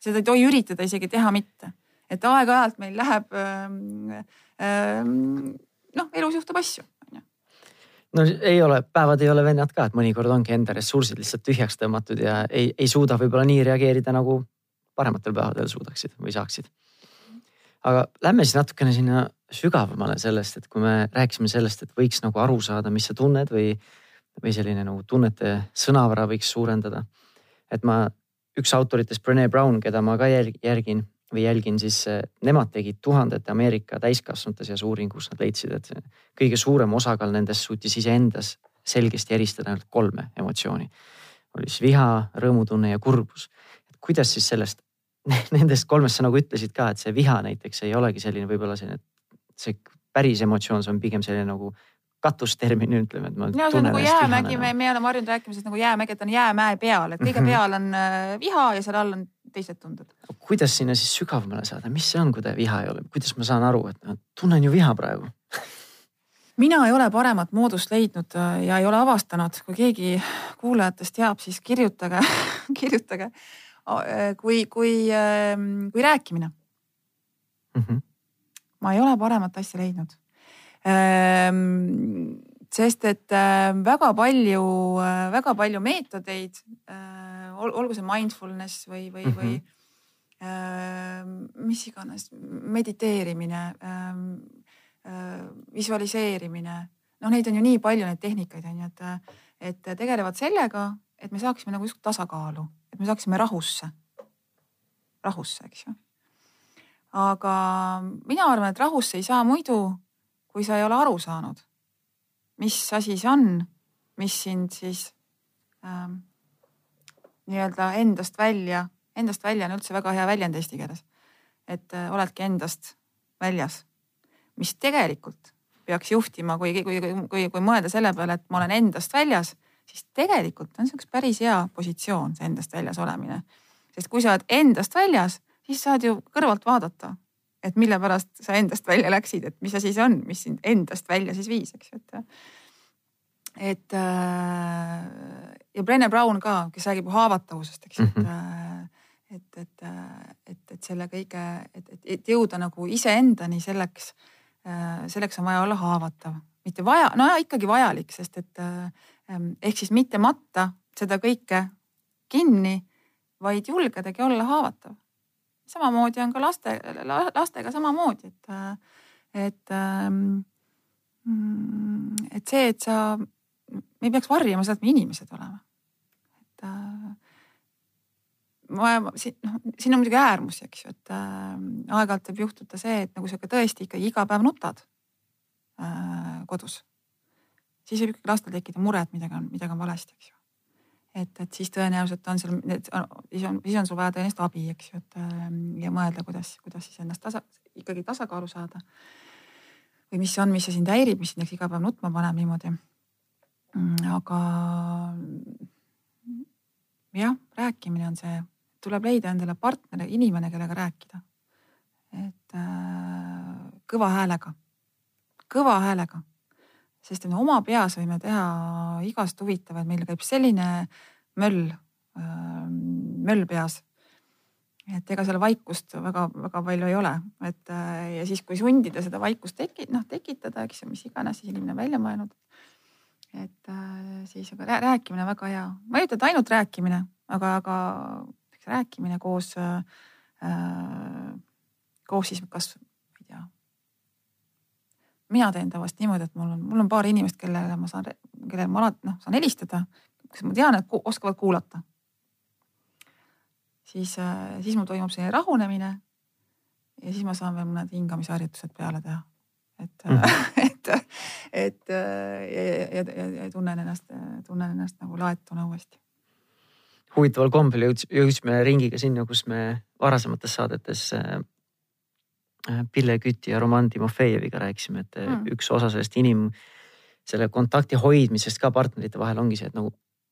seda ei tohi üritada isegi teha mitte, et aeg-ajalt meil läheb ähm, ähm, noh, elus juhtub asju no ei ole, päevad ei ole vennad ka, et mõnikord ongi enda ressursid lihtsalt tühjaks tõmmatud ja ei, ei suuda võib-olla nii reageerida, nagu parematel päevadel suudaksid või saaksid. aga lähme siis natukene sinna sügavamale sellest, et kui me rääkisime sellest, et võiks nagu aru saada, mis sa tunned või, või selline nagu tunnete sõnavara võiks suurendada. et ma, üks autoritest, Brene Brown, keda ma ka järgin või jälgin, siis eh, nemad tegid tuhandete Ameerika täiskasvanute seas uuringu, kus nad leidsid, et kõige suurem osakaal nendest suutis iseendas selgesti eristada ainult kolme emotsiooni. oli siis viha, rõõmutunne ja kurbus. kuidas siis sellest, nendest kolmest sa nagu ütlesid ka, et see viha näiteks ei olegi selline võib-olla selline, see päris emotsioon, see on pigem selline nagu katustermin, ütleme, et ma. no see on nagu jäämägi, me, me oleme harjunud rääkima sellest nagu jäämägi, et on jäämäe peal, et kõige -hmm. peal on äh, viha ja seal all on teised tunded. kuidas sinna siis sügavamale saada, mis see on, kui ta viha ei ole, kuidas ma saan aru, et no, tunnen ju viha praegu mina ei ole paremat moodust leidnud äh, ja ei ole avastanud, kui keegi kuulajatest teab, siis kirjutage kirjutage, äh, kui, kui, ähm, kui rääkimine mm. -hmm. ma ei ole paremat asja leidnud Ehm, sest et äh, väga palju, väga palju meetodeid, olgu see mindfulness või, või mm, -hmm. või mis iganes, mediteerimine, ähm, visualiseerimine, noh, neid on ju nii palju, neid tehnikaid on ju, et, et tegelevad sellega, et me saaksime nagu justkui tasakaalu, et me saaksime rahusse, rahusse, eks ju. aga mina arvan, et rahusse ei saa muidu kui sa ei ole aru saanud, mis asi see on, mis sind siis ähm, nii-öelda endast välja, endast välja on üldse väga hea väljend eesti keeles. et äh, oledki endast väljas, mis tegelikult peaks juhtima, kui, kui, kui, kui, kui mõelda selle peale, et ma olen endast väljas, siis tegelikult on see üks päris hea positsioon, see endast väljas olemine. sest kui sa oled endast väljas, siis saad ju kõrvalt vaadata, et mille pärast sa endast välja läksid, et mis see on, mis sind endast välja siis viis, eks ju, et. et äh, ja Brene Brown ka, kes räägib haavatavusest, eks mm -hmm., et, et, et, et, et selle kõige, et, et, et jõuda nagu iseendani selleks, selleks on vaja olla haavatav, mitte vaja, no ja, ikkagi vajalik, sest et ehk siis mitte matta seda kõike kinni, vaid julgedagi olla haavatav samamoodi on ka laste, lastega samamoodi, et, et, ähm, et see, et sa, me ei peaks varjama seda, et me inimesed oleme. et äh, ma, siin, noh, siin on muidugi äärmusi, eks ju, et äh, aeg-ajalt võib juhtuda see, et nagu sa ka tõesti ikkagi iga päev nutad äh, kodus, siis võib ikkagi lastel tekkida mure, et midagi on, midagi on valesti, eks ju et, et siis tõenäoliselt on seal, siis on, siis on sul vaja tõenäoliselt abi, eks ju, et ähm, ja mõelda, kuidas, kuidas siis ennast tasa, ikkagi tasakaalu saada. või mis see on, mis sind häirib, mis sind näiteks iga päev nutma paneb niimoodi. Mm, aga jah, rääkimine on see, tuleb leida endale partner, inimene, kellega rääkida. et äh, kõva häälega, kõva häälega sest me oma peas võime teha igast huvitavaid, meil käib selline möll, ähm, möll peas. et ega seal vaikust väga-väga palju ei ole, et äh, ja siis, kui sundida seda vaikust teki-, noh tekitada, eks ju, mis iganes siis inimene välja mõelnud. Et äh, siis aga rääkimine väga hea, ma ei ütle, et ainult rääkimine, aga, aga rääkimine koos äh,, koos siis kas mina teen tavaliselt niimoodi, et mul on, mul on paar inimest, kellele ma saan, kellele ma alati noh, saan helistada, kes ma tean, et ku, oskavad kuulata. siis, äh, siis mul toimub selline rahunemine. ja siis ma saan veel mõned hingamisharjutused peale teha. et mm, -hmm. et, et ja, ja, ja, ja tunnen ennast, tunnen ennast nagu laetuna uuesti huvitaval kombel jõudsime ringiga sinna, kus me varasemates saadetes äh, Äh, Pille Küti ja Roman Timofejeviga rääkisime, et mm. üks osa sellest inim, selle kontakti hoidmisest ka partnerite vahel ongi see, et nagu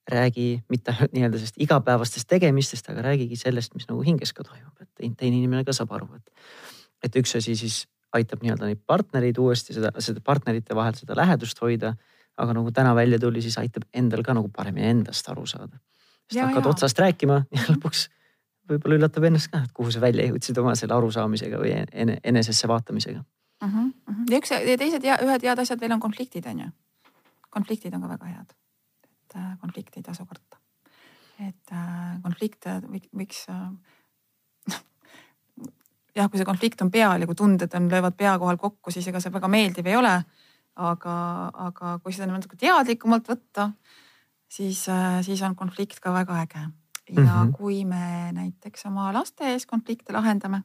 räägi mitte nii-öelda sellest igapäevastest tegemistest, aga räägigi sellest, mis nagu hinges ka toimub, et teine inimene ka saab aru, et. et üks asi siis aitab nii-öelda neid partnereid uuesti seda, seda partnerite vahel seda lähedust hoida. Aga nagu täna välja tuli, siis aitab endal ka nagu paremini endast aru saada. sest ja, hakkad ja. otsast rääkima ja lõpuks võib-olla üllatab ennast ka, et kuhu sa välja jõudsid oma selle arusaamisega või ene, enesesse vaatamisega mm. -hmm. ja üks ja teised ja ühed head asjad veel on konfliktid on ju. konfliktid on ka väga head et äh, konflikti ei tasu karta. et äh, konflikte võiks äh, jah, kui see konflikt on peal ja kui tunded on, löövad pea kohal kokku, siis ega see väga meeldiv ei ole. Aga, aga kui seda natuke teadlikumalt võtta, siis, siis on konflikt ka väga äge. ja mm -hmm. kui me näiteks oma laste ees konflikte lahendame,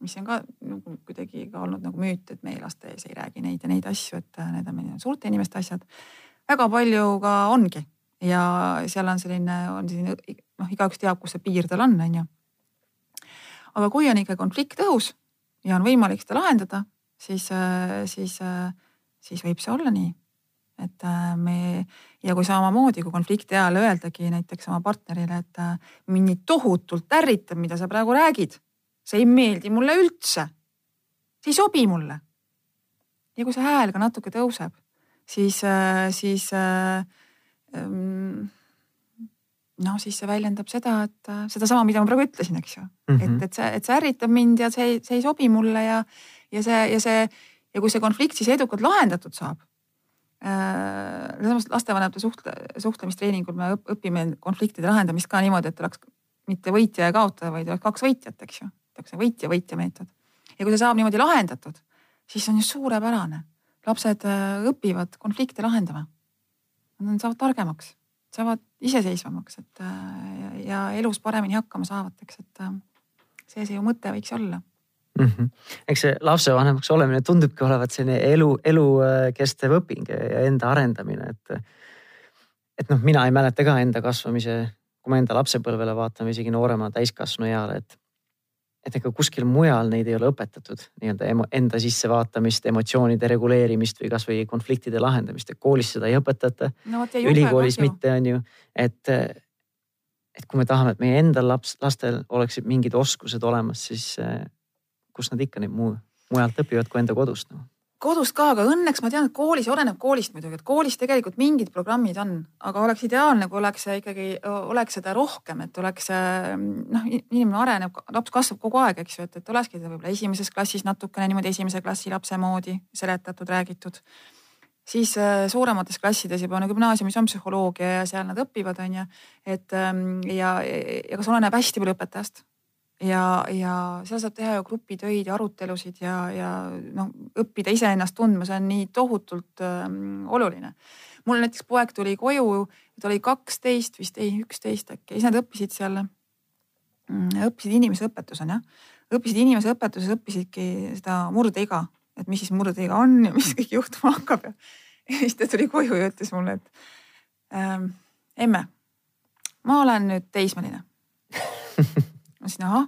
mis on ka nagu kuidagi ka olnud nagu müüt, et meie laste ees ei räägi neid ja neid asju, et need on meie suurte inimeste asjad väga palju ka ongi ja seal on selline, on selline noh, igaüks teab, kus see piir tal on, on ju. aga kui on ikka konflikt õhus ja on võimalik seda lahendada, siis, siis, siis võib see olla nii. et me ja kui samamoodi, kui konflikti ajal öeldagi näiteks oma partnerile, et mind nii tohutult ärritab, mida sa praegu räägid. see ei meeldi mulle üldse. see ei sobi mulle. ja kui see hääl ka natuke tõuseb siis, äh, siis äh, ähm, no siis see väljendab seda, et äh, sedasama, mida ma praegu ütlesin, eks ju mm. -hmm. et, et see, et see ärritab mind ja see, see ei sobi mulle ja, ja see ja see ja kui see konflikt siis edukalt lahendatud saab äh,. lastevanemate suhtle, suhtlemistreeningul me õpime konfliktide lahendamist ka niimoodi, et oleks mitte võitja ja kaotaja, vaid oleks kaks võitjat, eks ju. oleks võitja-võitja meetod. ja kui see saab niimoodi lahendatud, siis on ju suurepärane lapsed äh, õpivad konflikte lahendama. Nad saavad targemaks, saavad iseseisvamaks, et äh, ja elus paremini hakkama saavad, eks, et see see ju mõte võiks olla mm. -hmm. eks see lapsevanemaks olemine tundubki olevat selline elu, elukestev õping ja enda arendamine, et. et noh, mina ei mäleta ka enda kasvamise, kui me enda lapsepõlvele vaatame isegi noorema täiskasvanu eale, et et ega kuskil mujal neid ei ole õpetatud nii-öelda enda sissevaatamist, emotsioonide reguleerimist või kasvõi konfliktide lahendamist, et koolis seda ei õpetata no,. ülikoolis kahju. mitte, on ju, et. et kui me tahame, et meie endal laps, lastel oleksid mingid oskused olemas, siis kus nad ikka neid muu, mujalt õpivad kui enda kodust no kodust ka, aga õnneks ma tean, et koolis, oleneb koolist muidugi, et koolis tegelikult mingid programmid on, aga oleks ideaalne, kui oleks ikkagi, oleks seda rohkem, et oleks noh, inimene areneb, laps kasvab kogu aeg, eks ju, et, et olekski võib-olla esimeses klassis natukene niimoodi esimese klassi lapse moodi seletatud, räägitud. siis äh, suuremates klassides juba no gümnaasiumis on psühholoogia ja seal nad õpivad, on ju. et ähm, ja, ja kas oleneb hästi palju õpetajast ja, ja seal saab teha ju grupitöid ja arutelusid ja, ja noh, õppida iseennast tundma, see on nii tohutult ähm, oluline. mul näiteks poeg tuli koju, ta oli kaksteist vist, ei üksteist äkki, siis nad õppisid seal, mm, õppisid inimeseõpetus on jah. õppisid inimeseõpetuses, õppisidki seda murdeiga, et mis siis murdeiga on ja mis kõik juhtuma hakkab ja. ja siis ta tuli koju ja ütles mulle, et ähm, emme, ma olen nüüd teismeline ma ütlesin ahah,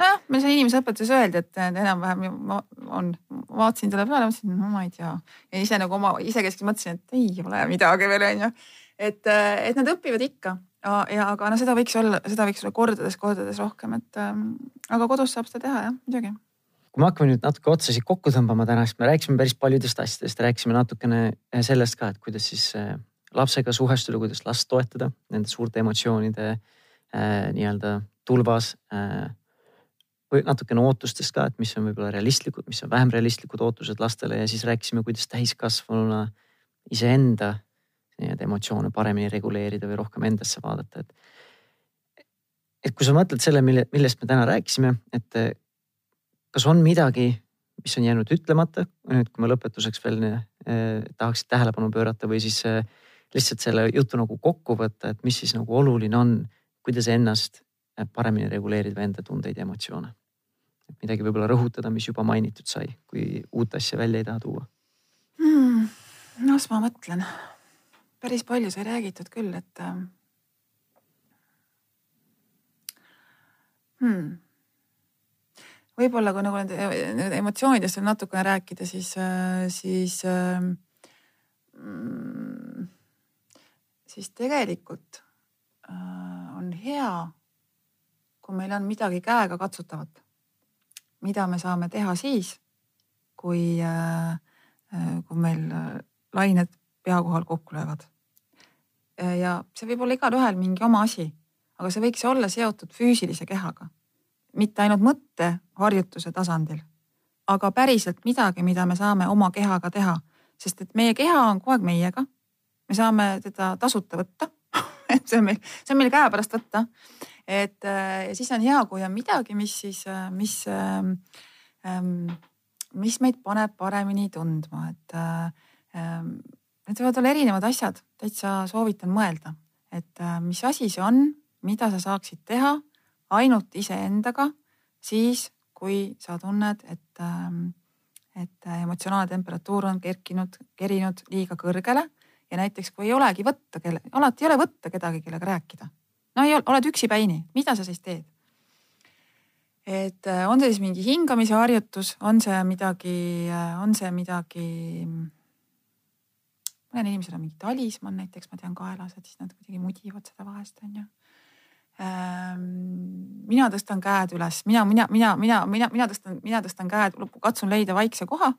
nojah, meil seal inimeseõpetuses öeldi, et enam-vähem on, vaatasin selle peale, mõtlesin, no ma ei tea. ja ise nagu oma isekeskis mõtlesin, et ei ole midagi veel onju. et, et nad õpivad ikka ja aga no seda võiks olla, seda võiks olla kordades-kordades rohkem, et ähm, aga kodus saab seda teha jah, muidugi kui me hakkame nüüd natuke otsasid kokku tõmbama täna, siis me rääkisime päris paljudest asjadest, rääkisime natukene sellest ka, et kuidas siis äh, lapsega suhestuda, kuidas last toetada nende suurte emotsioonide äh, nii-öelda tulvas äh,. või natukene ootustest ka, et mis on võib-olla realistlikud, mis on vähem realistlikud ootused lastele ja siis rääkisime, kuidas täiskasvanuna iseenda nii-öelda emotsioone paremini reguleerida või rohkem endasse vaadata, et. et kui sa mõtled selle, mille, millest me täna rääkisime, et kas on midagi, mis on jäänud ütlemata, nüüd kui me lõpetuseks veel eh, tahaksid tähelepanu pöörata või siis eh, lihtsalt selle jutu nagu kokku võtta, et mis siis nagu oluline on, kuidas ennast paremini reguleerida enda tundeid ja emotsioone. et midagi võib-olla rõhutada, mis juba mainitud sai, kui uut asja välja ei taha tuua hmm,. las ma mõtlen. päris palju sai räägitud küll, et ähm, hmm. võib-olla kui nagu nende emotsioonidest veel natukene rääkida, siis, äh, siis ähm, mm, siis tegelikult äh, on hea, kui meil on midagi käega katsutavat, mida me saame teha siis, kui äh,, kui meil lained pea kohal kokku löövad. ja see võib olla igalühel mingi oma asi, aga see võiks olla seotud füüsilise kehaga, mitte ainult mõtteharjutuse tasandil, aga päriselt midagi, mida me saame oma kehaga teha, sest et meie keha on kogu aeg meiega. me saame teda tasuta võtta et see on meil, see on meil käepärast võtta. et ja siis on hea, kui on midagi, mis siis, mis ähm, mis meid paneb paremini tundma, et äh, need võivad olla erinevad asjad, täitsa soovitan mõelda, et äh, mis asi see on, mida sa saaksid teha ainult iseendaga, siis kui sa tunned, et äh,, et emotsionaalne temperatuur on kerkinud, kerinud liiga kõrgele ja näiteks kui ei olegi võtta, kelle, alati ei ole võtta kedagi, kellega rääkida. no ei ole, oled üksipäini, mida sa siis teed? et äh, on see siis mingi hingamise harjutus, on see midagi, äh, on see midagi. mõnel inimesel on mingi talismann näiteks, ma tean kaelas, et siis nad kuidagi mudivad seda vahest on ju. Ähm, mina tõstan käed üles, mina, mina, mina, mina, mina, mina tõstan, mina tõstan käed, katsun leida vaikse koha.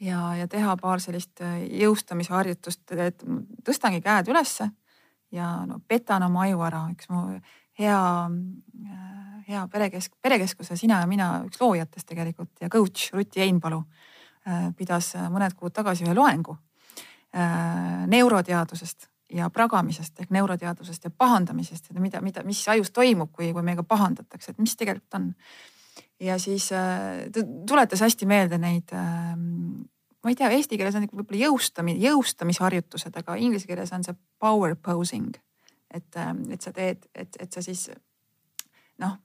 Ja, ja teha paar sellist äh, jõustamise harjutust, et tõstangi käed ülesse ja no petan oma aju ära, üks mu hea äh, hea perekesk, perekeskuse Sina ja mina üks loojatest tegelikult ja coach Ruti Einpalu äh, pidas mõned kuud tagasi ühe loengu neuroteadusest ja pragamisest ehk neuroteadusest ja pahandamisest, et mida, mida, mis ajus toimub, kui, kui meiega pahandatakse, et mis tegelikult on. Ja siis ta tuletas hästi meelde neid, ma ei tea, eesti keeles on võib-olla jõustamine, jõustamisharjutused, aga inglise keeles on see power posing. et, et sa teed, et, et sa siis noh,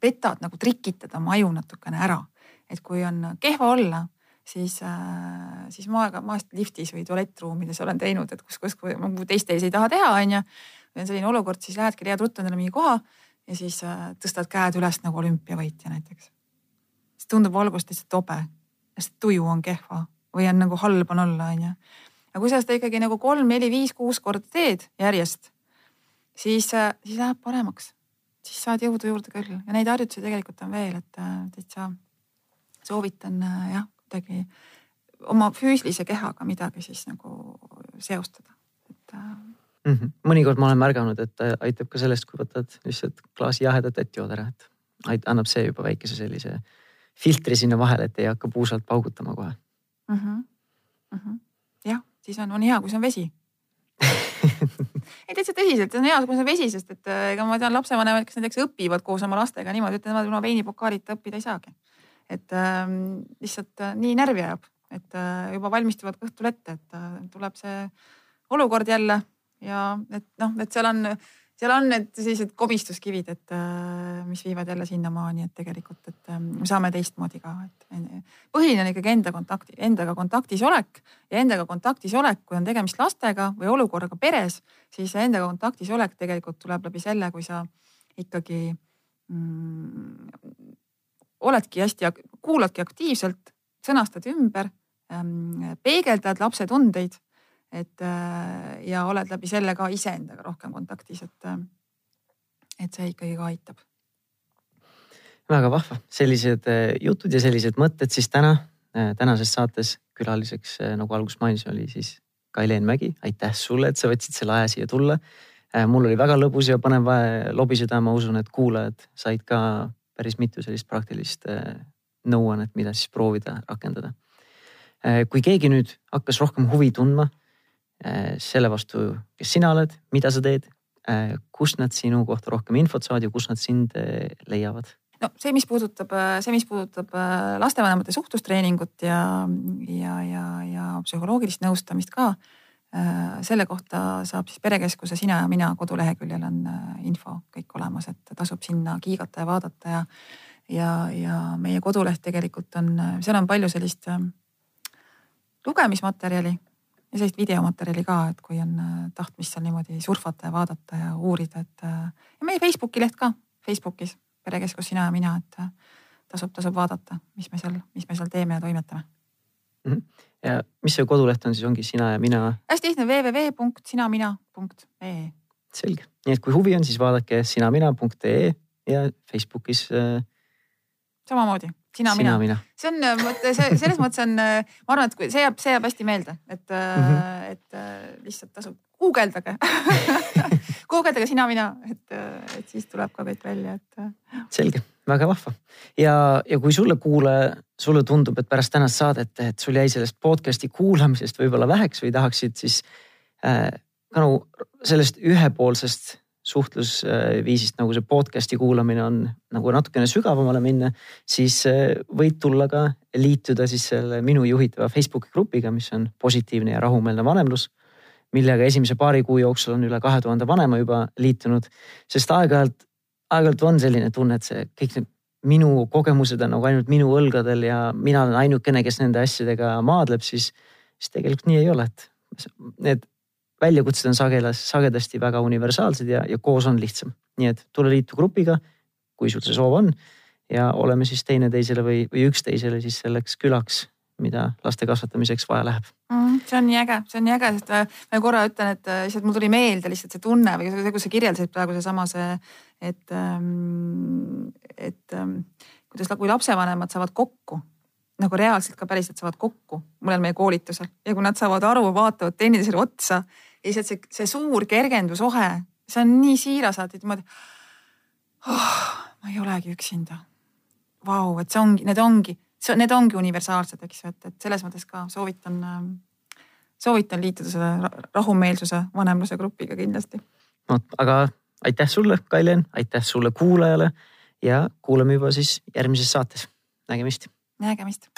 petad nagu trikitad oma aju natukene ära. et kui on kehva olla, siis äh,, siis ma aega maast liftis või tualettruumides olen teinud, et kus, kus, kus ma teist ees ei taha teha, onju. või on selline olukord, siis lähedki, leiad ruttu endale mingi koha ja siis äh, tõstad käed üles nagu olümpiavõitja näiteks. siis tundub alguses lihtsalt tobe, sest tuju on kehva või on nagu halb on olla, onju. aga kui sa seda ikkagi nagu kolm, neli, viis, kuus korda teed järjest, siis, äh, siis läheb paremaks siis saad jõudu juurde küll ja neid harjutusi tegelikult on veel, et äh, täitsa soovitan jah, kuidagi oma füüsilise kehaga midagi siis nagu seostada, et mm. -hmm. mõnikord ma olen märganud, et aitab ka sellest, kui võtad lihtsalt klaasi jahedat vett jood ära, et annab see juba väikese sellise filtri sinna vahele, et ei hakka puusalt paugutama kohe mm. -hmm. Mm -hmm. jah, siis on, on hea, kui see on vesi ei täitsa tõsiselt, see on hea, kui see on vesi, sest et äh, ega ma tean lapsevanemaid, kes näiteks õpivad koos oma lastega niimoodi, ütlevad, ilma veinipokaalita õppida ei saagi. et ähm, lihtsalt äh, nii närvi ajab, et äh, juba valmistuvad ka õhtul ette, et äh, tuleb see olukord jälle ja et noh, et seal on seal on need sellised komistuskivid, et äh, mis viivad jälle sinnamaani, et tegelikult, et ähm, me saame teistmoodi ka, et põhiline on ikkagi enda kontakti, endaga kontaktis olek. Ja endaga kontaktis olek, kui on tegemist lastega või olukorraga peres, siis endaga kontaktis olek tegelikult tuleb läbi selle, kui sa ikkagi mm, oledki hästi, kuuladki aktiivselt, sõnastad ümber ähm,, peegeldad lapse tundeid et äh, ja oled läbi selle ka iseendaga rohkem kontaktis, et, äh, et see ikkagi ka aitab. väga vahva, sellised äh, jutud ja sellised mõtted siis täna, tänases saates külaliseks, nagu alguses mainisin, oli siis Kailen Mägi, aitäh sulle, et sa võtsid selle aja siia tulla. mul oli väga lõbus ja põnev lobiseda, ma usun, et kuulajad said ka päris mitu sellist praktilist nõuannet, mida siis proovida rakendada. kui keegi nüüd hakkas rohkem huvi tundma selle vastu, kes sina oled, mida sa teed, äh, kust nad sinu kohta rohkem infot saavad ja kus nad sind äh, leiavad? no see, mis puudutab, see, mis puudutab lastevanemate suhtlustreeningut ja, ja, ja, ja psühholoogilist nõustamist ka. selle kohta saab siis perekeskuse Sina ja mina koduleheküljel on info kõik olemas, et tasub sinna kiigata ja vaadata ja, ja, ja meie koduleht tegelikult on, seal on palju sellist lugemismaterjali ja sellist videomaterjali ka, et kui on äh, tahtmist seal niimoodi surfata ja vaadata ja uurida, et äh, ja meie Facebooki leht ka, Facebookis perekeskus Sina ja mina, et äh, tasub, tasub vaadata, mis me seal, mis me seal teeme ja toimetame ja mis see koduleht on siis, ongi sina ja mina? hästi lihtne www.sinamina.ee. selge, nii et kui huvi on, siis vaadake sinamina.ee ja Facebookis äh, samamoodi, sina, mina, mina. see on, vot see selles mõttes on, ma arvan, et kui see jääb, see jääb hästi meelde, et mm, -hmm. et lihtsalt tasub guugeldage guugeldage sina, mina, et, et siis tuleb ka kõik välja, et. selge, väga vahva ja, ja kui sulle kuulaja, sulle tundub, et pärast tänast saadet, et sul jäi sellest podcast'i kuulamisest võib-olla väheks või tahaksid siis äh, Kanu sellest ühepoolsest suhtlusviisist, nagu see podcast'i kuulamine on nagu natukene sügavamale minna, siis äh, võid tulla ka liituda siis selle minu juhitava Facebooki grupiga, mis on positiivne ja rahumeelne vanemlus. millega esimese paari kuu jooksul on üle kahe tuhande vanema juba liitunud, sest aeg-ajalt, aeg-ajalt on selline tunne, et see kõik need minu kogemused on nagu ainult minu õlgadel ja mina olen ainukene, kes nende asjadega maadleb, siis, siis tegelikult nii ei ole, et need väljakutsed on sagedas, sagedasti väga universaalsed ja, ja koos on lihtsam. nii et tule liitu grupiga, kui sul see soov on ja oleme siis teineteisele või, või üksteisele siis selleks külaks, mida laste kasvatamiseks vaja läheb mm,. see on nii äge, see on nii äge, sest äh, ma korra ütlen, et äh, lihtsalt mul tuli meelde lihtsalt see tunne või see, kui sa kirjeldasid praegu seesama see, et, ähm, et ähm, kuidas, kui lapsevanemad saavad kokku nagu reaalselt ka päriselt saavad kokku mõnel meie koolitusel ja kui nad saavad aru, vaatavad teineteisele otsa lihtsalt see, see suur kergendusohe, see on nii siiras, alati niimoodi oh,. ma ei olegi üksinda. Vau, et see ongi, need ongi, need ongi universaalsed, eks ju, et, et selles mõttes ka soovitan, soovitan liituda selle rahumeelsuse vanemluse grupiga kindlasti. vot, aga aitäh sulle, Kailen, aitäh sulle kuulajale ja kuulame juba siis järgmises saates. nägemist. nägemist